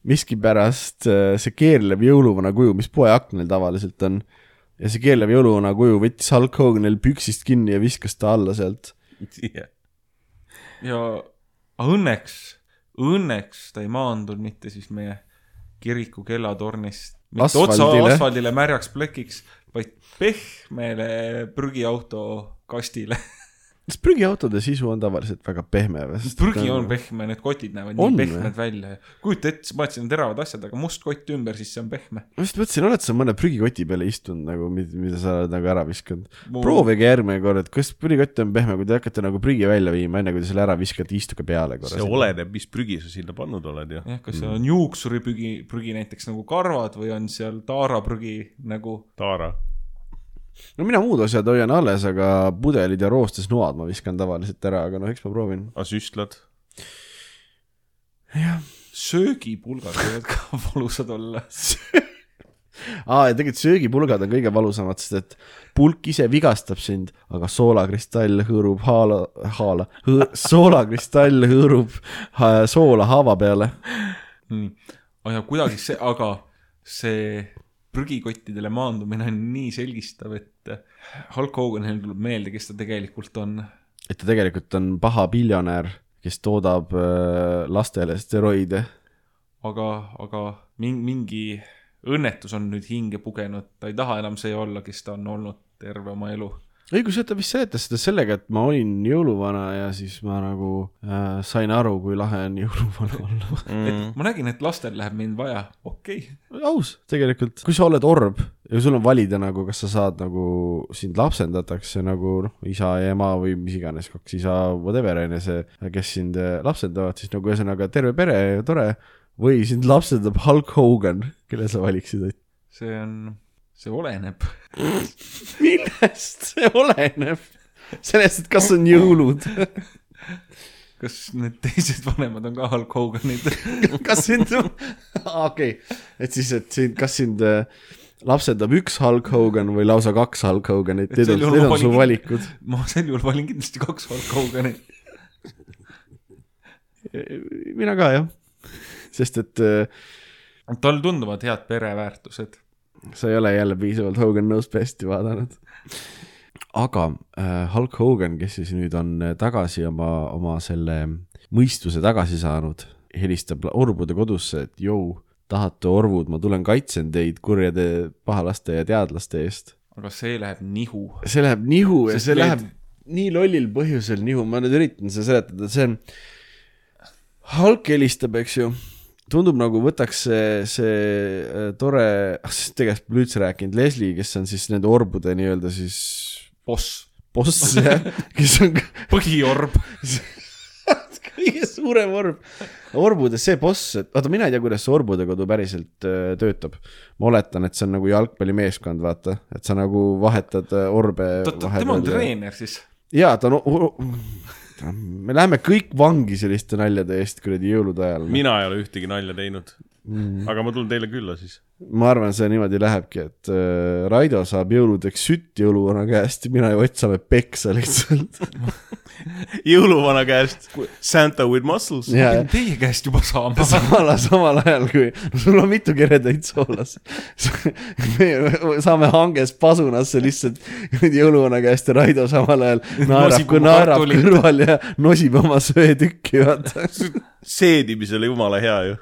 miskipärast see keerlev jõuluvana kuju, mis poeaknal tavaliselt on. ja see keerlev jõuluvana kuju võttis Hulk Hoganil püksist kinni ja viskas ta alla sealt. ja aga õnneks, õnneks ta ei maandunud mitte siis meie kiriku kellatornist, mitte Asfaldile. asfaldile märjaks plekiks, vaid pehmele prügiauto kastile. kas prügiautode sisu on tavaliselt väga pehme või? prügi on pehme, need kotid näevad On nii pehmed välja. kujuta ette, sa paned sinna teravad asjad, aga must kott ümber, siis see on pehme. ma just mõtlesin, oled sa mõne prügikoti peale istunud nagu, mida sa oled nagu ära viskanud? proovige järgmine kord, et kas prügikott on pehme, kui te hakkate nagu prügi välja viima, enne kui te selle ära viskate, istuge peale korra. see oleneb, mis prügi sa sinna pannud oled ju. jah, kas seal on juuksuriprügi, prügi näiteks nagu karvad või on seal taaraprügi nagu Taara. No mina muud asjad hoian alles, aga pudelid ja roostes noad ma viskan tavaliselt ära, aga noh, eks ma proovin. aga süstlad? jah. söögipulgad võivad ka valusad olla. aa, ja tegelikult söögipulgad on kõige valusamad, sest et pulk ise vigastab sind, aga soolakristall hõõrub haala, haala, soolakristall hõõrub ha, soola haava peale. nii, ja kuidagi see, aga see prügikottidele maandumine on nii selgistav, et Hulk Hoganil tuleb meelde, kes ta tegelikult on. et ta tegelikult on paha biljonär, kes toodab äh, lastele steroide. aga, aga mingi, mingi õnnetus on nüüd hinge pugenud, ta ei taha enam see olla, kes ta on olnud terve oma elu. õigus, ta vist seletas seda sellega, et ma olin jõuluvana ja siis ma nagu äh, sain aru, kui lahe on jõuluvana olla. Mm. ma nägin, et lastel läheb mind vaja, okei okay.. aus, tegelikult. kui sa oled orb ja sul on valida nagu, kas sa saad nagu, sind lapsendatakse nagu noh, isa ja ema või mis iganes, kaks isa, whatever on ju see, kes sind äh, lapsendavad, siis nagu ühesõnaga terve pere, tore. või sind lapsendab Hulk Hogan, kelle sa valiksid? see on, see oleneb. millest see oleneb? sellest, et kas on jõulud. kas need teised vanemad on ka Hulk Hoganid? kas sind, okei, et siis, et sind, kas sind äh, lapsendab üks Hulk Hogan või lausa kaks Hulk Hoganit, need on, need on su valikud. ma sel juhul valin kindlasti kaks Hulk Hoganit. mina ka jah, sest et äh, tal tunduvad head pereväärtused. Sa ei ole jälle piisavalt Hogan Knows Best'i vaadanud. aga äh, Hulk Hogan, kes siis nüüd on äh, tagasi oma, oma selle mõistuse tagasi saanud, helistab orbude kodusse, et jõu, tahate orvud, ma tulen kaitsen teid kurjade pahalaste ja teadlaste eest. aga see läheb nihu. see läheb nihu ja Sest see need- läheb nii lollil põhjusel nihu, ma nüüd üritan seda seletada, see on, Hulk helistab, eks ju, tundub nagu võtaks see, see äh, tore, tegelikult pole üldse rääkinud, Leslie, kes on siis nende orbude nii-öelda siis boss, boss jah, kes on põhiorb. kõige suurem orb. orbude see boss, et vaata, mina ei tea, kuidas see orbude kodu päriselt äh, töötab. ma oletan, et see on nagu jalgpallimeeskond, vaata, et sa nagu vahetad äh, orbe tema on. treener siis. jaa, ta on, me läheme kõik vangi selliste naljade eest kuradi jõulude ajal. mina ei ole ühtegi nalja teinud. Mm. aga ma tulen teile külla siis. ma arvan, see niimoodi lähebki, et äh, Raido saab jõuludeks sütt jõuluvana käest ja mina ja Ott saame peksa lihtsalt. jõuluvana käest Santa with muscles. ja, ja teie käest juba saama. samal ajal, samal ajal kui no, sul on mitu keredaid soolas. me saame hanges pasunasse lihtsalt jõuluvana käest ja Raido samal ajal naerab kui naerab kõrval ja nosib oma söetükki, vaata. seedimisele jumala hea ju.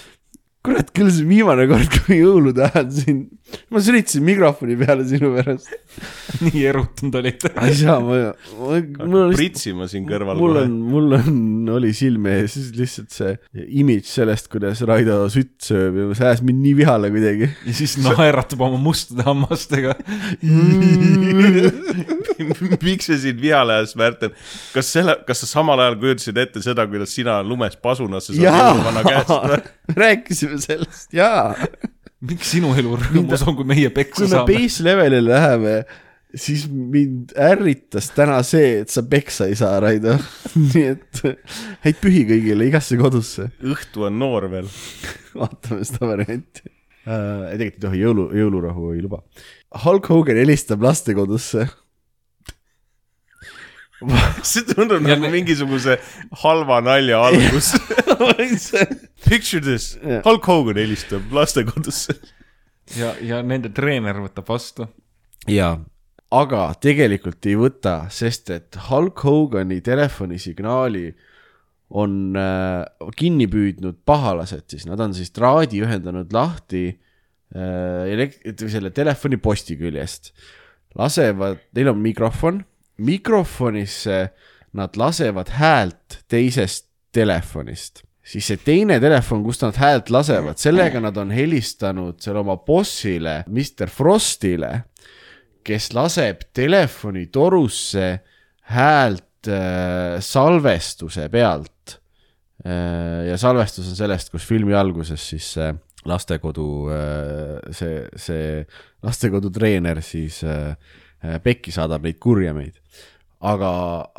kurat, küll see viimane kord, kui jõulude ajal siin, ma süritasin mikrofoni peale sinu pärast. nii erutunud olite. ei saa, ma, ma, mul on pritsima siin kõrval mul on, mul on, oli silme ees lihtsalt see imidž sellest, kuidas Raido sütt sööb ja see ajas mind nii vihale kuidagi. ja siis naeratab oma mustade hammastega. miks see sind vihale ajas, Märten? kas selle, kas sa samal ajal kujutasid ette seda, kuidas sina lumes pasunasse saad jõuluvana käest jaa, rääkisime sellest, jaa. miks sinu elu rõõmus on, kui meie peksa kui me saame? base levelile läheme, siis mind ärritas täna see, et sa peksa ei saa, Raido. nii et häid pühi kõigile igasse kodusse. õhtu on noor veel. vaatame seda varianti. äh,. tegelikult ei tohi, jõulu, jõulurahu ei luba. Hulk Hogan helistab lastekodusse. see tundub nagu mingisuguse halva nalja algus. Picture this. Hulk Hogan helistab lastekodusse. ja, ja nende treener võtab vastu. jaa, aga tegelikult ei võta, sest et Hulk Hogani telefonisignaali on äh, kinni püüdnud pahalased siis, nad on siis traadi ühendanud lahti äh, elekt-, selle telefoniposti küljest. lasevad, neil on mikrofon, mikrofonisse nad lasevad häält teisest telefonist siis see teine telefon, kust nad häält lasevad, sellega nad on helistanud selle oma bossile, Mr Frostile, kes laseb telefonitorusse häält äh, salvestuse pealt äh,. ja salvestus on sellest, kus filmi alguses siis see lastekodu äh,, see, see lastekodu treener siis äh, äh, pekki saadab neid kurjameid. aga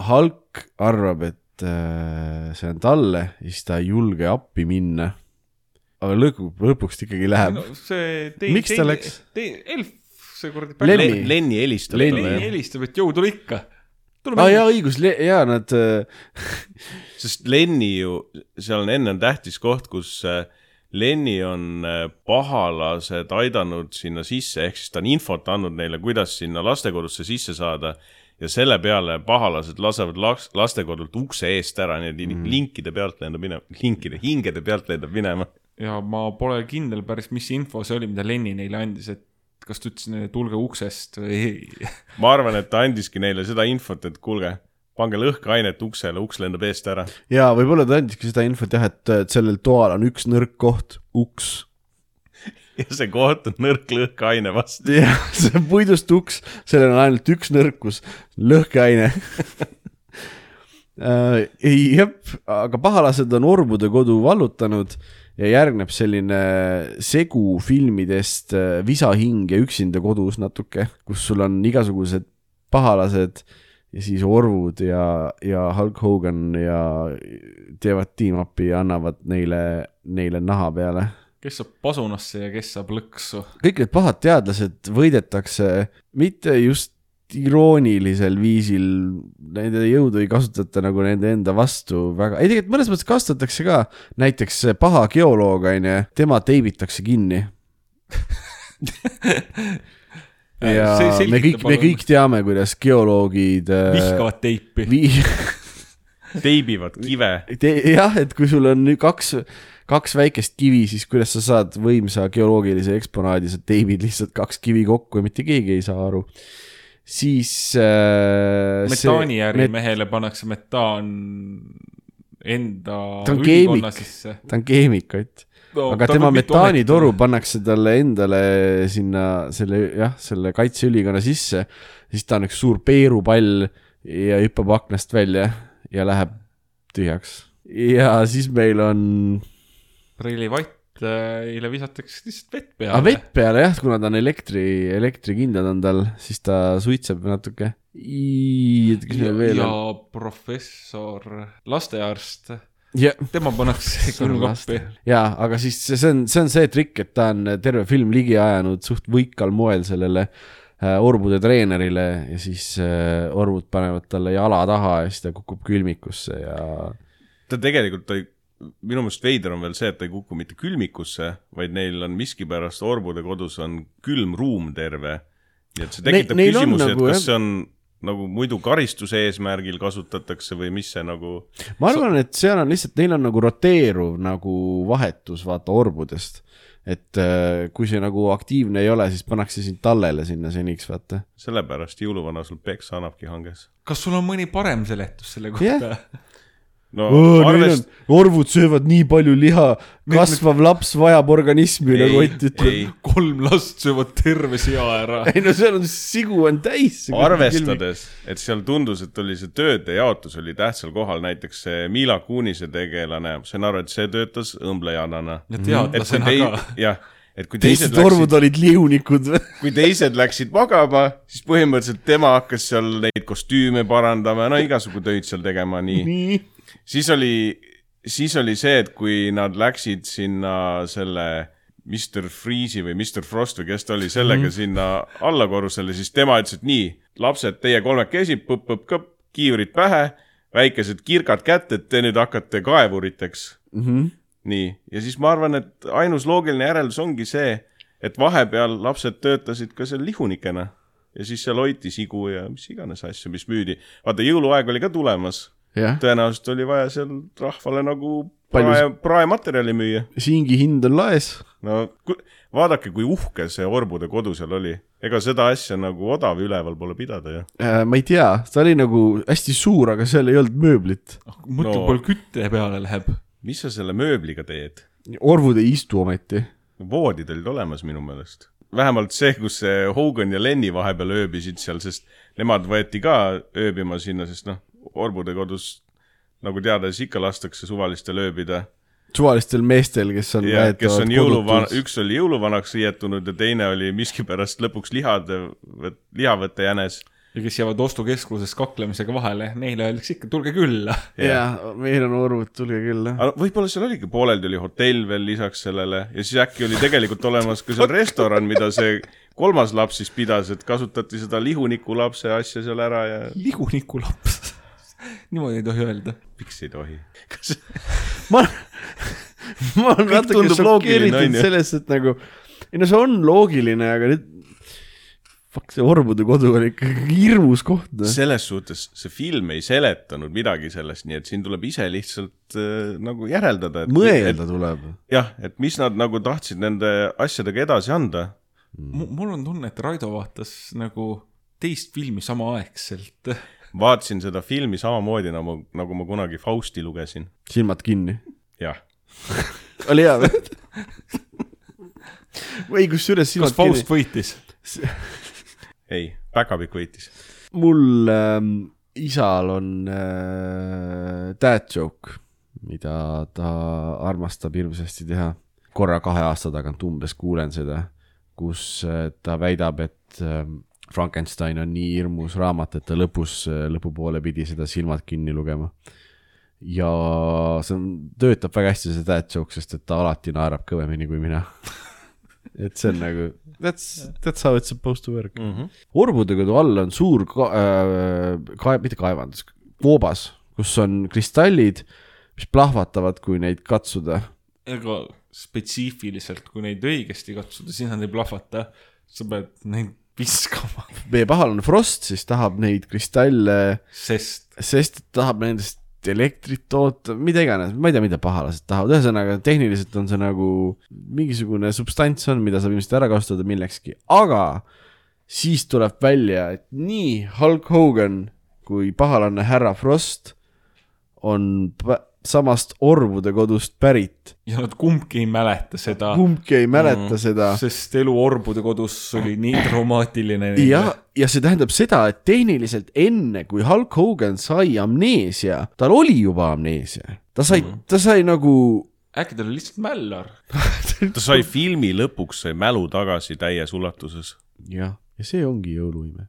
Hulk arvab, et äh, see on talle, siis ta ei julge appi minna. aga lõpu, lõpuks ta ikkagi läheb no see Miks ta läks?? Elf, see kuradi Lenni. Lenni helistab Lenni, helistab, et jõu, tule ikka. tule aa ah, jaa, õigus, jaa, nad äh, sest Lenni ju, seal on enne on tähtis koht, kus äh, Lenni on äh, pahalased aidanud sinna sisse, ehk siis ta on infot andnud neile, kuidas sinna lastekodusse sisse saada ja selle peale pahalased lasevad laks- lastekodult ukse eest ära, nii et mm. linkide pealt lendab minema, linkide, hingede pealt lendab minema. ja ma pole kindel päris, mis info see oli, mida Lenni neile andis, et kas ta ütles neile, tulge uksest või ma arvan, et ta andiski neile seda infot, et kuulge, pange lõhkeainet uksele, uks lendab eest ära. jaa, võib-olla ta andiski seda infot jah, et, sellel toal on üks nõrk koht, uks. ja see koht on nõrk lõhkeaine vastu. jah, see on puidust uks, sellel on ainult üks nõrkus, lõhkeaine äh,. jep, aga pahalased on orbude kodu vallutanud ja järgneb selline segu filmidest äh, Visahing ja Üksinda kodus natuke, kus sul on igasugused pahalased ja siis orvud ja, ja Hulk Hogan ja teevad tiim-up'i ja annavad neile, neile naha peale kes saab pasunasse ja kes saab lõksu. kõik need pahad teadlased võidetakse mitte just iroonilisel viisil, nende jõudu ei kasutata nagu nende enda vastu väga, ei tegelikult mõnes mõttes kasutatakse ka, näiteks paha geoloog on ju, tema teibitakse kinni. ja me kõik, me kõik teame, kuidas geoloogid äh, vihkavad teipi. vi-, teibivad kive. jah, et kui sul on nüüd kaks, kaks väikest kivi, siis kuidas sa saad võimsa geoloogilise eksponaadi, sa teibid lihtsalt kaks kivi kokku ja mitte keegi ei saa aru. siis äh,. metaaniärimehele pannakse metaan enda Ta on keemik. ta on keemikott no, aga tema metaanitoru pannakse talle endale sinna selle jah, selle kaitseülikonna sisse, siis ta on üks suur peerupall ja hüppab aknast välja ja läheb tühjaks. ja siis meil on Reili Vattile visatakse lihtsalt vett aga peale. Ah, vett peale jah, kuna ta on elektri, elektrikindad on tal, siis ta suitseb natuke. ja on? professor, lastearst, jah, tema pannakse külmkappi. jaa, aga siis see see on, see on see trikk, et ta on terve film ligi ajanud suht võikal moel sellele äh, orbude treenerile ja siis äh, orvud panevad talle jala taha ja siis ta kukub külmikusse ja ta tegelikult ta ei, minu meelest veider on veel see, et ta ei kuku mitte külmikusse, vaid neil on miskipärast orbude kodus on külm ruum terve. nii et see tekitab neil on küsimusi, et nagu, kas see on nagu muidu karistuse eesmärgil kasutatakse või mis see nagu, ma arvan, et seal on lihtsalt, neil on nagu roteeruv nagu vahetus, vaata orbudest. et äh, kui see nagu aktiivne ei ole, siis pannakse sind tallele sinna seniks, vaata. sellepärast jõuluvana sul peksa annabki hanges. kas sul on mõni parem seletus selle kohta? No Neil arvest-, on, orvud söövad nii palju liha, kasvav laps vajab organismi, nagu Ott ütleb. ei, kolm last söövad terve sea ära. ei no seal on sigu on täis. arvestades, et seal tundus, et oli see tööde jaotus oli tähtsal kohal, näiteks see Mila Kunise tegelane, ma sain aru, et see töötas õmblejannana. ja teadlasena ka., jah, et kui teised teised orvud läksid, olid liunikud. kui teised läksid magama, siis põhimõtteliselt tema hakkas seal neid kostüüme parandama, no igasugu töid seal tegema, nii. nii. Siis oli, siis oli see, et kui nad läksid sinna selle Mr Freeze'i või Mr Frost või kes ta oli, sellega mm -hmm. sinna allakorrusele, siis tema ütles, et nii, lapsed, teie kolmekesi, põpp-põpp-kõpp, kiivrid pähe, väikesed kirkad kätte, et te nüüd hakkate kaevuriteks mm. -hmm. nii, ja siis ma arvan, et ainus loogiline järeldus ongi see, et vahepeal lapsed töötasid ka seal lihunikena ja siis seal hoiti sigu ja mis iganes asju, mis müüdi. vaata, jõuluaeg oli ka tulemas, tõenäoliselt oli vaja seal rahvale nagu prae, praematerjali müüa. siingi hind on laes. no vaadake, kui uhke see Orbude kodu seal oli, ega seda asja nagu odav üleval pole pidada ju. Äh, ma ei tea, ta oli nagu hästi suur, aga seal ei olnud mööblit. mõtle No. no., palju kütte peale läheb. mis sa selle mööbliga teed? orvud ei istu ometi. voodid olid olemas minu meelest. vähemalt see, kus see Hogan ja Lenny vahepeal ööbisid seal, sest nemad võeti ka ööbima sinna, sest noh, Orbude kodus nagu teada, siis ikka lastakse suvalistel ööbida. suvalistel meestel, kes on ja kes on jõuluvana, üks oli jõuluvanaks riietunud ja teine oli miskipärast lõpuks lihade, lihavõttejänes. ja kes jäävad ostukeskuses kaklemisega vahele, neile öeldakse ikka, tulge külla. jaa, meil on orvud, tulge küll. aga võib-olla seal oligi, pooleldi oli hotell veel lisaks sellele ja siis äkki oli tegelikult olemas ka seal restoran, mida see kolmas laps siis pidas, et kasutati seda lihuniku lapse asja seal ära ja lihuniku laps. Niimoodi ei tohi öelda. miks ei tohi? kas ma, ma olen natuke šokeeritud sellest, et nagu, ei no see on loogiline, aga nüüd, fuck, see orbude kodu on ikka hirmus koht, noh. selles suhtes see film ei seletanud midagi sellest, nii et siin tuleb ise lihtsalt äh, nagu järeldada, et mõelda tuleb. et, jah, et mis nad nagu tahtsid nende asjadega edasi anda. mul on tunne, et Raido vaatas nagu teist filmi samaaegselt. Vaatasin seda filmi samamoodi nagu, nagu ma kunagi Fausti lugesin. silmad kinni. jah, oli hea või? või kusjuures kas silmad Faust kinni. võitis? ei, päkapikk võitis. mul ähm, isal on äh, dad joke, mida ta armastab hirmsasti teha. korra kahe aasta tagant umbes kuulen seda, kus äh, ta väidab, et äh, Frankenstein on nii hirmus raamat, et ta lõpus, lõpupoole pidi seda silmad kinni lugema. ja see on, töötab väga hästi see dad joke, sest et ta alati naerab kõvemini kui mina. et see on nagu, that's, that's how it's supposed to work. Mm -hmm. Orbude kodu all on suur ka-, äh, kae-, mitte kaevandus, koobas, kus on kristallid, mis plahvatavad, kui neid katsuda. ega spetsiifiliselt, kui neid õigesti katsuda, siis nad ei plahvata. sa pead neid viskama, meie pahalane Frost siis tahab neid kristalle, sest. sest ta tahab nendest elektrit toota, mida iganes, ma ei tea, mida pahalased tahavad, ühesõnaga tehniliselt on see nagu mingisugune substants on, mida saab ilmselt ära kasutada millekski, aga siis tuleb välja, et nii Hulk Hogan kui pahalane härra Frost on samast orvude kodust pärit. ja nad kumbki ei mäleta seda, kumbki ei mäleta mm. seda. sest elu orbude kodus oli nii traumaatiline. ja, ja see tähendab seda, et tehniliselt enne, kui Hulk Hogan sai amneesia, tal oli juba amneesia. ta sai mm, -hmm. ta sai nagu, äkki tal oli lihtsalt mällar. ta sai filmi lõpuks sai mälu tagasi täies ulatuses. jah, ja see ongi jõuluime.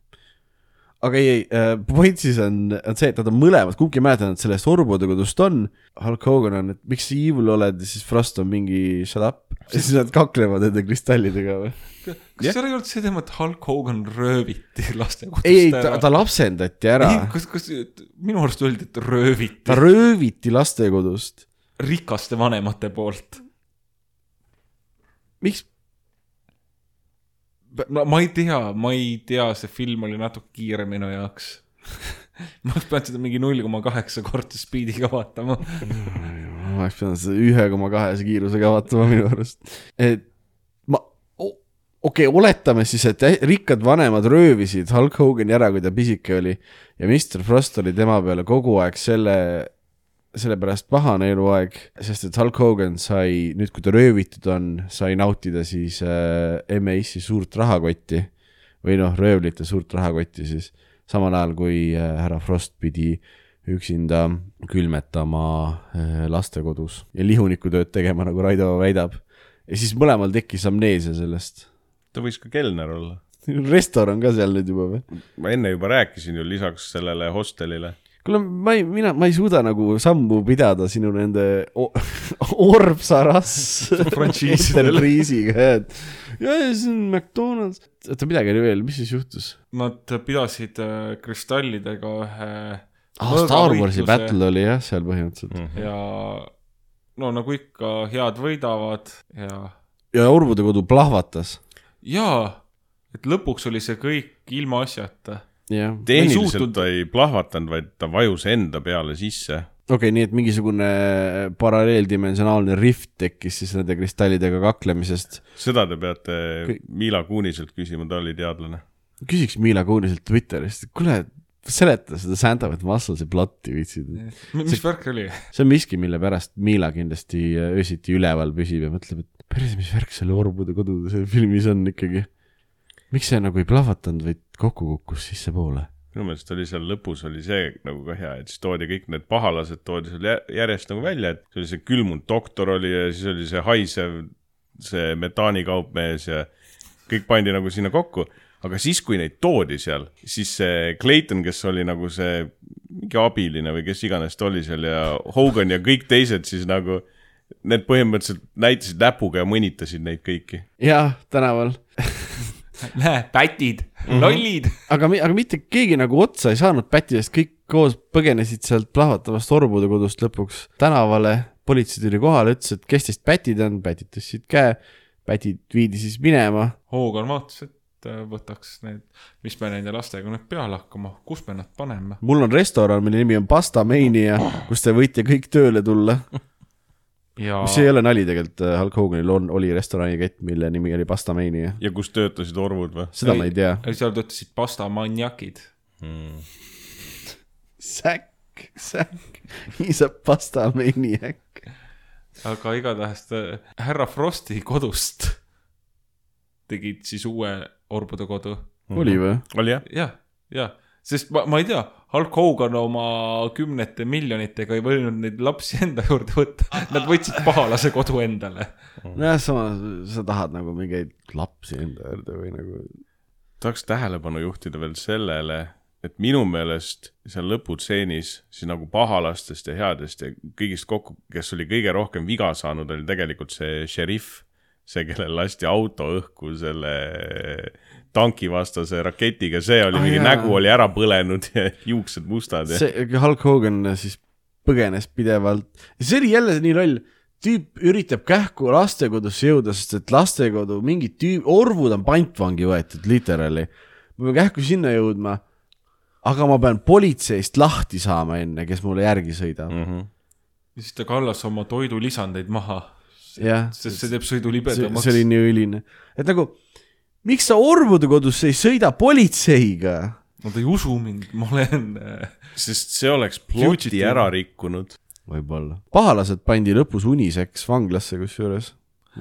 Aga ei, ei äh,, point siis on, on see, et nad on mõlemad, kumbki ei mäleta, et sellest orbude kodust on. Hulk Hogan on, et miks sa evil oled ja siis Frost on mingi shut up. ja siis nad kaklevad nende kristallidega või? kas Jah. seal ei olnud see teema, et Hulk Hogan rööviti lastekodust ei, ei, ta, ta lapsendati ära kas, kas minu arust öeldi, et rööviti ta rööviti lastekodust. rikaste vanemate poolt. miks? ma, ma ei tea, ma ei tea, see film oli natuke kiire minu jaoks. ma oleks pidanud seda mingi null koma kaheksa korda speediga vaatama. ma oleks pidanud seda ühe koma kahese kiirusega vaatama minu arust. et ma, okei okay,, oletame siis, et rikkad vanemad röövisid Hulk Hogani ära, kui ta pisike oli ja Mr Frost oli tema peale kogu aeg selle, sellepärast pahane eluaeg, sest et Hulk Hogan sai, nüüd kui ta röövitud on, sai nautida siis äh, M.A.C suurt rahakotti või noh, röövlite suurt rahakotti siis, samal ajal kui äh, härra Frost pidi üksinda külmetama äh, lastekodus ja lihunikutööd tegema, nagu Raido väidab. ja siis mõlemal tekkis amneesia sellest. ta võis ka kelner olla. restoran ka seal nüüd juba või? ma enne juba rääkisin ju lisaks sellele hostelile. kuule, ma ei, mina, ma ei suuda nagu sammu pidada sinu nende Orbsaras Frantsiisidel. enterprise'iga, et ja, ja see on McDonalds. oota, midagi oli veel, mis siis juhtus? Nad pidasid äh, kristallidega ühe ah, Star Warsi battle oli jah, seal põhimõtteliselt mm.. ja no nagu ikka, head võidavad ja, ja Orvude kodu plahvatas. jaa, et lõpuks oli see kõik ilmaasjata. jah, tehniliselt suutnud- ta ei plahvatanud, vaid ta vajus enda peale sisse. okei okay,, nii et mingisugune paralleeldimensionaalne rift tekkis siis nende kristallidega kaklemisest. seda te peate Kõik- Miila Kuuniselt küsima, ta oli teadlane. küsiks Miila Kuuniselt Twitterist, kuule, seleta seda Santa with Muscles'i plotti viitsid. mis värk oli? see on miski, mille pärast Miila kindlasti öösiti üleval püsib ja mõtleb, et päris, mis värk selle Orbude kodu seal filmis on ikkagi. Miks see nagu ei plahvatanud, vaid kokku kukkus sissepoole? minu meelest oli seal lõpus oli see nagu ka hea, et siis toodi kõik need pahalased toodi seal jä- järjest nagu välja, et see oli see külmunud doktor oli ja siis oli see haisev, see metaanikaupmees ja kõik pandi nagu sinna kokku. aga siis, kui neid toodi seal, siis see Clayton, kes oli nagu see mingi abiline või kes iganes ta oli seal ja Hogan ja kõik teised siis nagu, need põhimõtteliselt näitasid näpuga ja mõnitasid neid kõiki. jah, tänaval. näe, pätid mm. -hmm. lollid. aga, aga mitte keegi nagu otsa ei saanud pätidest, kõik koos põgenesid sealt plahvatavast Orbude kodust lõpuks tänavale. politsei tuli kohale, ütles, et kes teist pätid on, pätid tõstsid käe, pätid viidi siis minema. Hogan vaatas, et äh, võtaks need, mis me nende lastega nüüd peale hakkama, kus me nad paneme. mul on restoran, mille nimi on Pasta Mania, kus te võite kõik tööle tulla. ja mis ei ole nali tegelikult, Hulk Hoganil on, oli restoranikett, mille nimi oli Pasta Mania. ja kus töötasid orvud või seda ma ei tea. seal töötasid pastamaniakid. hmm.? Säkk, säkk, he's a Pasta Maniac. aga igatahes ta, härra Frosti kodust tegid siis uue Orbude kodu. oli või? oli jah? jah, jah, sest ma, ma ei tea, Hulk Hogan oma kümnete miljonitega ei võinud neid lapsi enda juurde võtta, nad võtsid pahalase kodu endale. nojah, samas sa tahad nagu mingeid lapsi enda juurde või nagu. tahaks tähelepanu juhtida veel sellele, et minu meelest seal lõputseenis siis nagu pahalastest ja headest ja kõigist kokku, kes oli kõige rohkem viga saanud, oli tegelikult see šerif, see, kellel lasti auto õhku selle tankivastase raketiga, see oli Ah, mingi jaa. nägu oli ära põlenud ja juuksed mustad ja see Hulk Hogan siis põgenes pidevalt. see oli jälle nii loll. tüüp üritab kähku lastekodusse jõuda, sest et lastekodu mingid tüüp, orvud on pantvangi võetud, literaali. ma pean kähku sinna jõudma. aga ma pean politseist lahti saama enne, kes mulle järgi sõidab mm. -hmm. ja siis ta kallas oma toidulisandeid maha, sest see teeb sõidu libedamaks see. oli nii õiline, et nagu miks sa orvude kodusse ei sõida politseiga? Nad ei usu mind, ma olen äh, sest see oleks ploti ära rikkunud. võib-olla. pahalased pandi lõpus uniseks vanglasse kusjuures,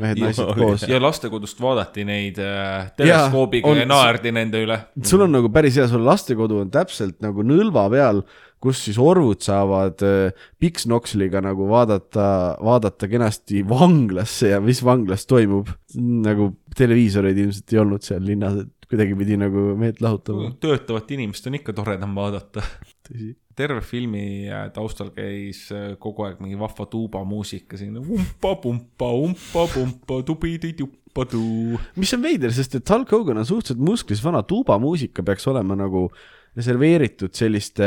mehed-naised koos. ja lastekodust vaadati neid äh, teleskoobiga on- ja naerdi nende üle. sul on nagu päris hea, sul lastekodu on täpselt nagu nõlva peal, kus siis orvud saavad äh, Pixnoxliga nagu vaadata, vaadata kenasti vanglasse ja mis vanglas toimub. nagu televiisoreid ilmselt ei olnud seal linnas, et kuidagi pidi nagu meelt lahutama. töötavat inimest on ikka toredam vaadata. tõsi. terve filmi äh, taustal käis äh, kogu aeg mingi vahva tuubamuusika siin umpa-pumpa, umpa-pumpa, tubidi-tuppa-tuu. mis on veider, sest et Hulk Hogan on suhteliselt musklis vana, tuubamuusika peaks olema nagu reserveeritud selliste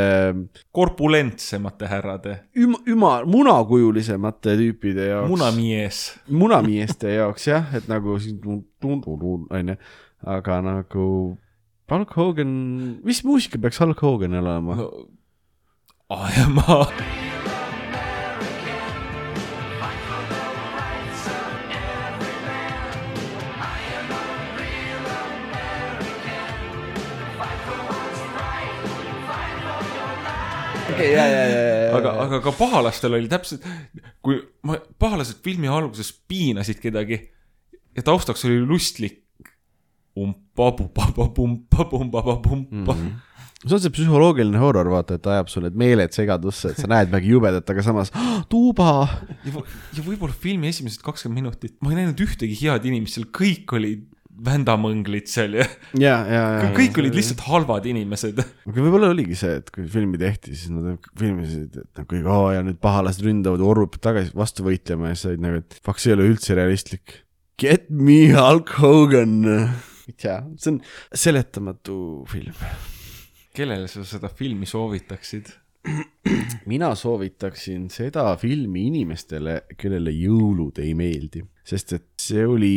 korpulentsemate härrade, üm-, üma-, munakujulisemate tüüpide jaoks. munamies. munamieste jaoks jah, et nagu onju, aga nagu Hulk Hogan, mis muusika peaks Hulk Hoganil olema no.? no, Ajamaa. okei, ja, ja, ja, ja, aga, aga ka pahalastel oli täpselt, kui ma, pahalased filmi alguses piinasid kedagi ja taustaks oli lustlik umpa-pumpa-pumpa-pumpa-pumpa. see on see psühholoogiline horror, vaata, et ajab sul need meeled segadusse, et sa näed midagi jubedat, aga samas "Ah, tuuba. ja, ja võib-olla filmi esimesed kakskümmend minutit, ma ei näinud ühtegi head inimest seal, kõik olid vändamõnglid seal ja ja, ja, ja. kõik olid lihtsalt halvad inimesed. aga võib-olla oligi see, et kui filmi tehti, siis nad filmisid, et noh, kõik, aa ja nüüd pahalased ründavad, orrud peab tagasi vastu võitlema ja siis olid nagu, et fuck, see ei ole üldse realistlik. Get me Hulk Hogan. ei tea, see on seletamatu film. kellele sa seda filmi soovitaksid? mina soovitaksin seda filmi inimestele, kellele jõulud ei meeldi, sest et see oli,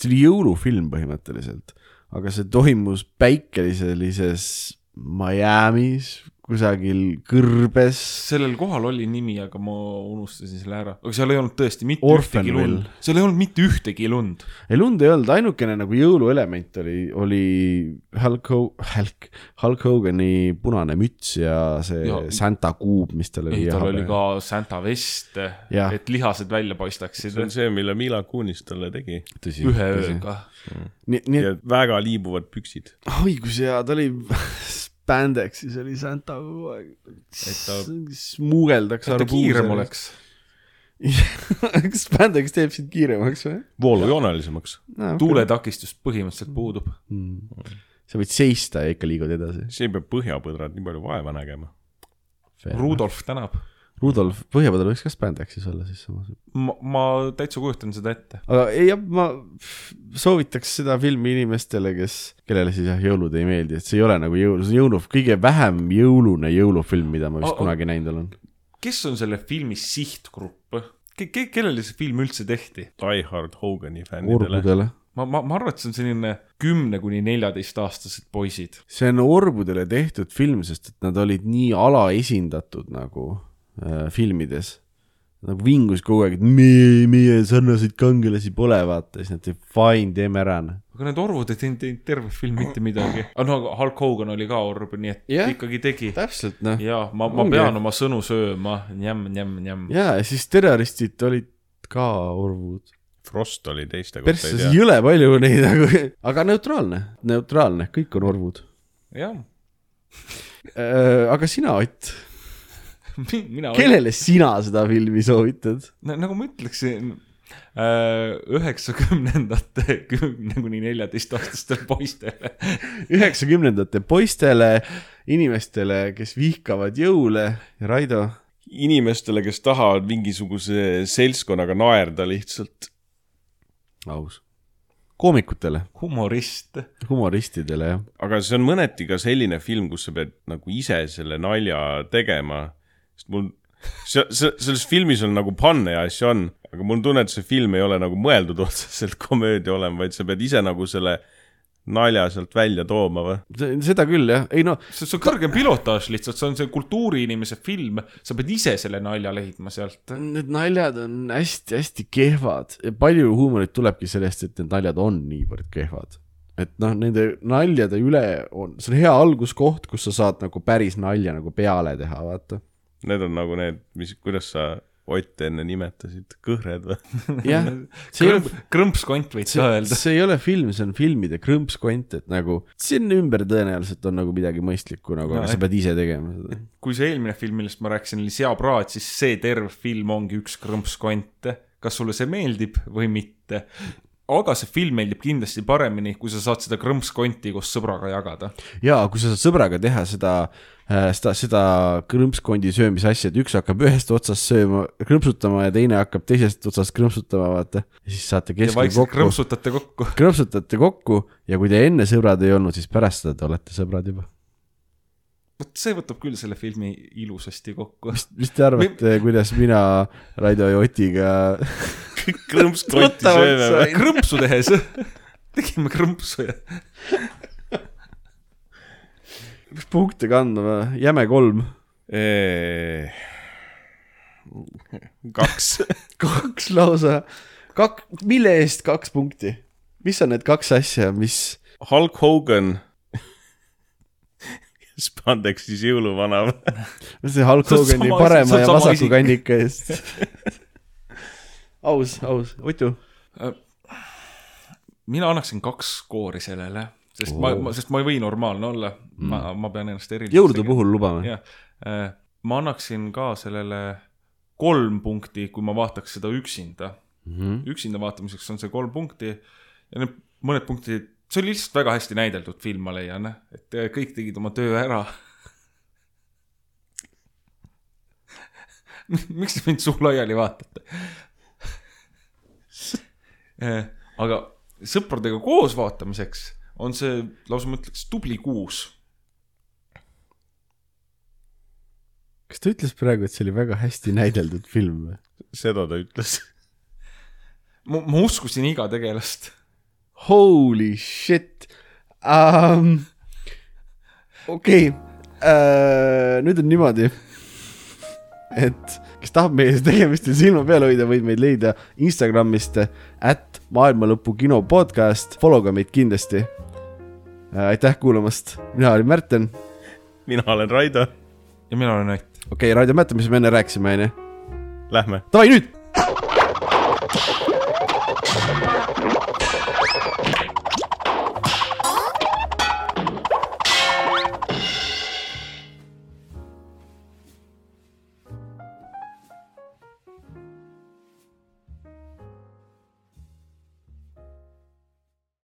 see oli jõulufilm põhimõtteliselt, aga see toimus päikeliselises Miami's kusagil kõrbes. sellel kohal oli nimi, aga ma unustasin selle ära. aga seal ei olnud tõesti mitte ühtegi Orphanville. lund. seal ei olnud mitte ühtegi lund. ei lund ei olnud, ainukene nagu jõuluelement oli, oli Hulk Ho-, Hulk, Hulk Hogani punane müts ja see Ja- ja. Santa kuub, mis tal oli. ei, tal oli ka Santa vest, et lihased välja paistaksid see on see, mille Mila Kunis talle tegi. ühe ööga. nii, nii ja väga liibuvad püksid. et oi kui see hea, ta oli spandexis oli Santa kogu aeg. smuugeldaks et ta kiirem. oleks. kas spandex teeb sind kiiremaks või voolujoonelisemaks. no,? tuuletakistus põhimõtteliselt puudub. mm.. sa võid seista ja ikka liigud edasi. siis ei pea põhjapõdrad nii palju vaeva nägema. Rudolf tänab. Rudolf, Põhjapõder võiks ka spandexis olla siis samas. ma, ma täitsa kujutan seda ette. aga ei ma soovitaks seda filmi inimestele, kes, kellele siis jah, jõulud ei meeldi, et see ei ole nagu jõulu, see on jõulu, kõige vähem jõulune jõulufilm, mida ma vist a- kunagi näinud olen. kes on selle filmi sihtgrupp ke,? Ke, kellele see film üldse tehti? Die Hard Hogani fännidele. ma, ma, ma arvan, et see on selline kümne kuni neljateistaastased poisid. see on orbudele tehtud film, sest et nad olid nii alaesindatud nagu äh, filmides. nagu vingus kogu aeg, et meie, meie sarnaseid kangelasi pole, vaata, siis nad teevad fine, teeme ära. noh. aga need orvud ei teinud teinud terve film mitte midagi. aga no aga Hulk Hogan oli ka orb, nii et yeah. ikkagi tegi. täpselt, noh. jaa, ma, ma Ongi. pean oma sõnu sööma, njämm, njämm, njämm. ja, ja siis terroristid olid ka orvud. Frost oli teiste kohta, persse jõle palju neid nagu, aga neutraalne, neutraalne, kõik on orvud. jah, aga sina, Ott, mina, kellele sina seda filmi soovitad? nagu ma ütleksin, üheksakümnendate kümne kuni neljateistaastastele poistele. üheksakümnendate poistele, inimestele, kes vihkavad jõule ja Raido. inimestele, kes tahavad mingisuguse seltskonnaga naerda lihtsalt. aus. koomikutele, humorist. humoristidele, jah. aga see on mõneti ka selline film, kus sa pead nagu ise selle nalja tegema. Sest mul, see, see, selles filmis on nagu panne ja asju on, aga mul on tunne, et see film ei ole nagu mõeldud otseselt komöödia olema, vaid sa pead ise nagu selle nalja sealt välja tooma või? seda küll, jah. ei no, see on kõrgem pilotaaž lihtsalt, see on see kultuuriinimese film, sa pead ise selle nalja leidma sealt. need naljad on hästi-hästi kehvad ja palju huumorit tulebki sellest, et need naljad on niivõrd kehvad. et noh, nende naljade üle on, see on hea alguskoht, kus sa saad nagu päris nalja nagu peale teha, vaata. Need on nagu need, mis, kuidas sa Ott enne nimetasid, kõhred või? jah, see ei ole krõmp, krõmpskont võid ka öelda. see ei ole film, see on filmide krõmpskont, et nagu siin ümber tõenäoliselt on nagu midagi mõistlikku nagu, No, aga sa pead ise tegema seda. kui see eelmine film, millest ma rääkisin, oli Seapraad, siis see terve film ongi üks krõmpskont. kas sulle see meeldib või mitte? aga see film meeldib kindlasti paremini, kui sa saad seda krõmpskonti koos sõbraga jagada. ja kui sa saad sõbraga teha seda, seda, seda krõmpskondi söömise asja, et üks hakkab ühest otsast sööma, krõmpsutama ja teine hakkab teisest otsast krõmpsutama, vaata. ja siis saate keskel kokku, krõmpsutate kokku. krõmpsutate kokku ja kui te enne sõbrad ei olnud, siis pärast seda te olete sõbrad juba. vot see võtab küll selle filmi ilusasti kokku. mis, mis te arvate, kuidas mina Raido ja Otiga krõmpskonti sööme või? krõmpsu tehes tegime krõmpsu ja mis punkte kandma või? jäme kolm. kaks. kaks lausa, kak-, mille eest kaks punkti? mis on need kaks asja, mis Hulk Hogan. Spandexis jõuluvana või? see Hulk Hogani sama parema on ja sama vasaku isik. kannika eest. aus, aus, Otu. mina annaksin kaks skoori sellele, sest ma, ma, sest ma ei või normaalne olla mm., ma, ma pean ennast eriliseks jõulude puhul lubame. jah, ma annaksin ka sellele kolm punkti, kui ma vaataks seda üksinda. Mhm. üksinda vaatamiseks on see kolm punkti ja need mõned punktid, see oli lihtsalt väga hästi näideldud film, ma leian, et äh, kõik tegid oma töö ära. miks te mind suu laiali vaatate? aga sõpradega koos vaatamiseks on see lausa ma ütleks tubli kuus kas ta ütles praegu, et see oli väga hästi näideldud film või? seda ta ütles. ma, ma uskusin iga tegelast. Holy shit um,. okei okay. uh,, nüüd on niimoodi, et kes tahab meie tegemistel silma peal hoida, võib meid leida Instagramist at maailmalõpu kino podcast, follow ka meid kindlasti. Äh, aitäh kuulamast, mina olin Märten. mina olen Raido. ja mina olen Ott. okei okay,, Raido, mäleta, mis me enne rääkisime, onju. Lähme. Davai nüüd.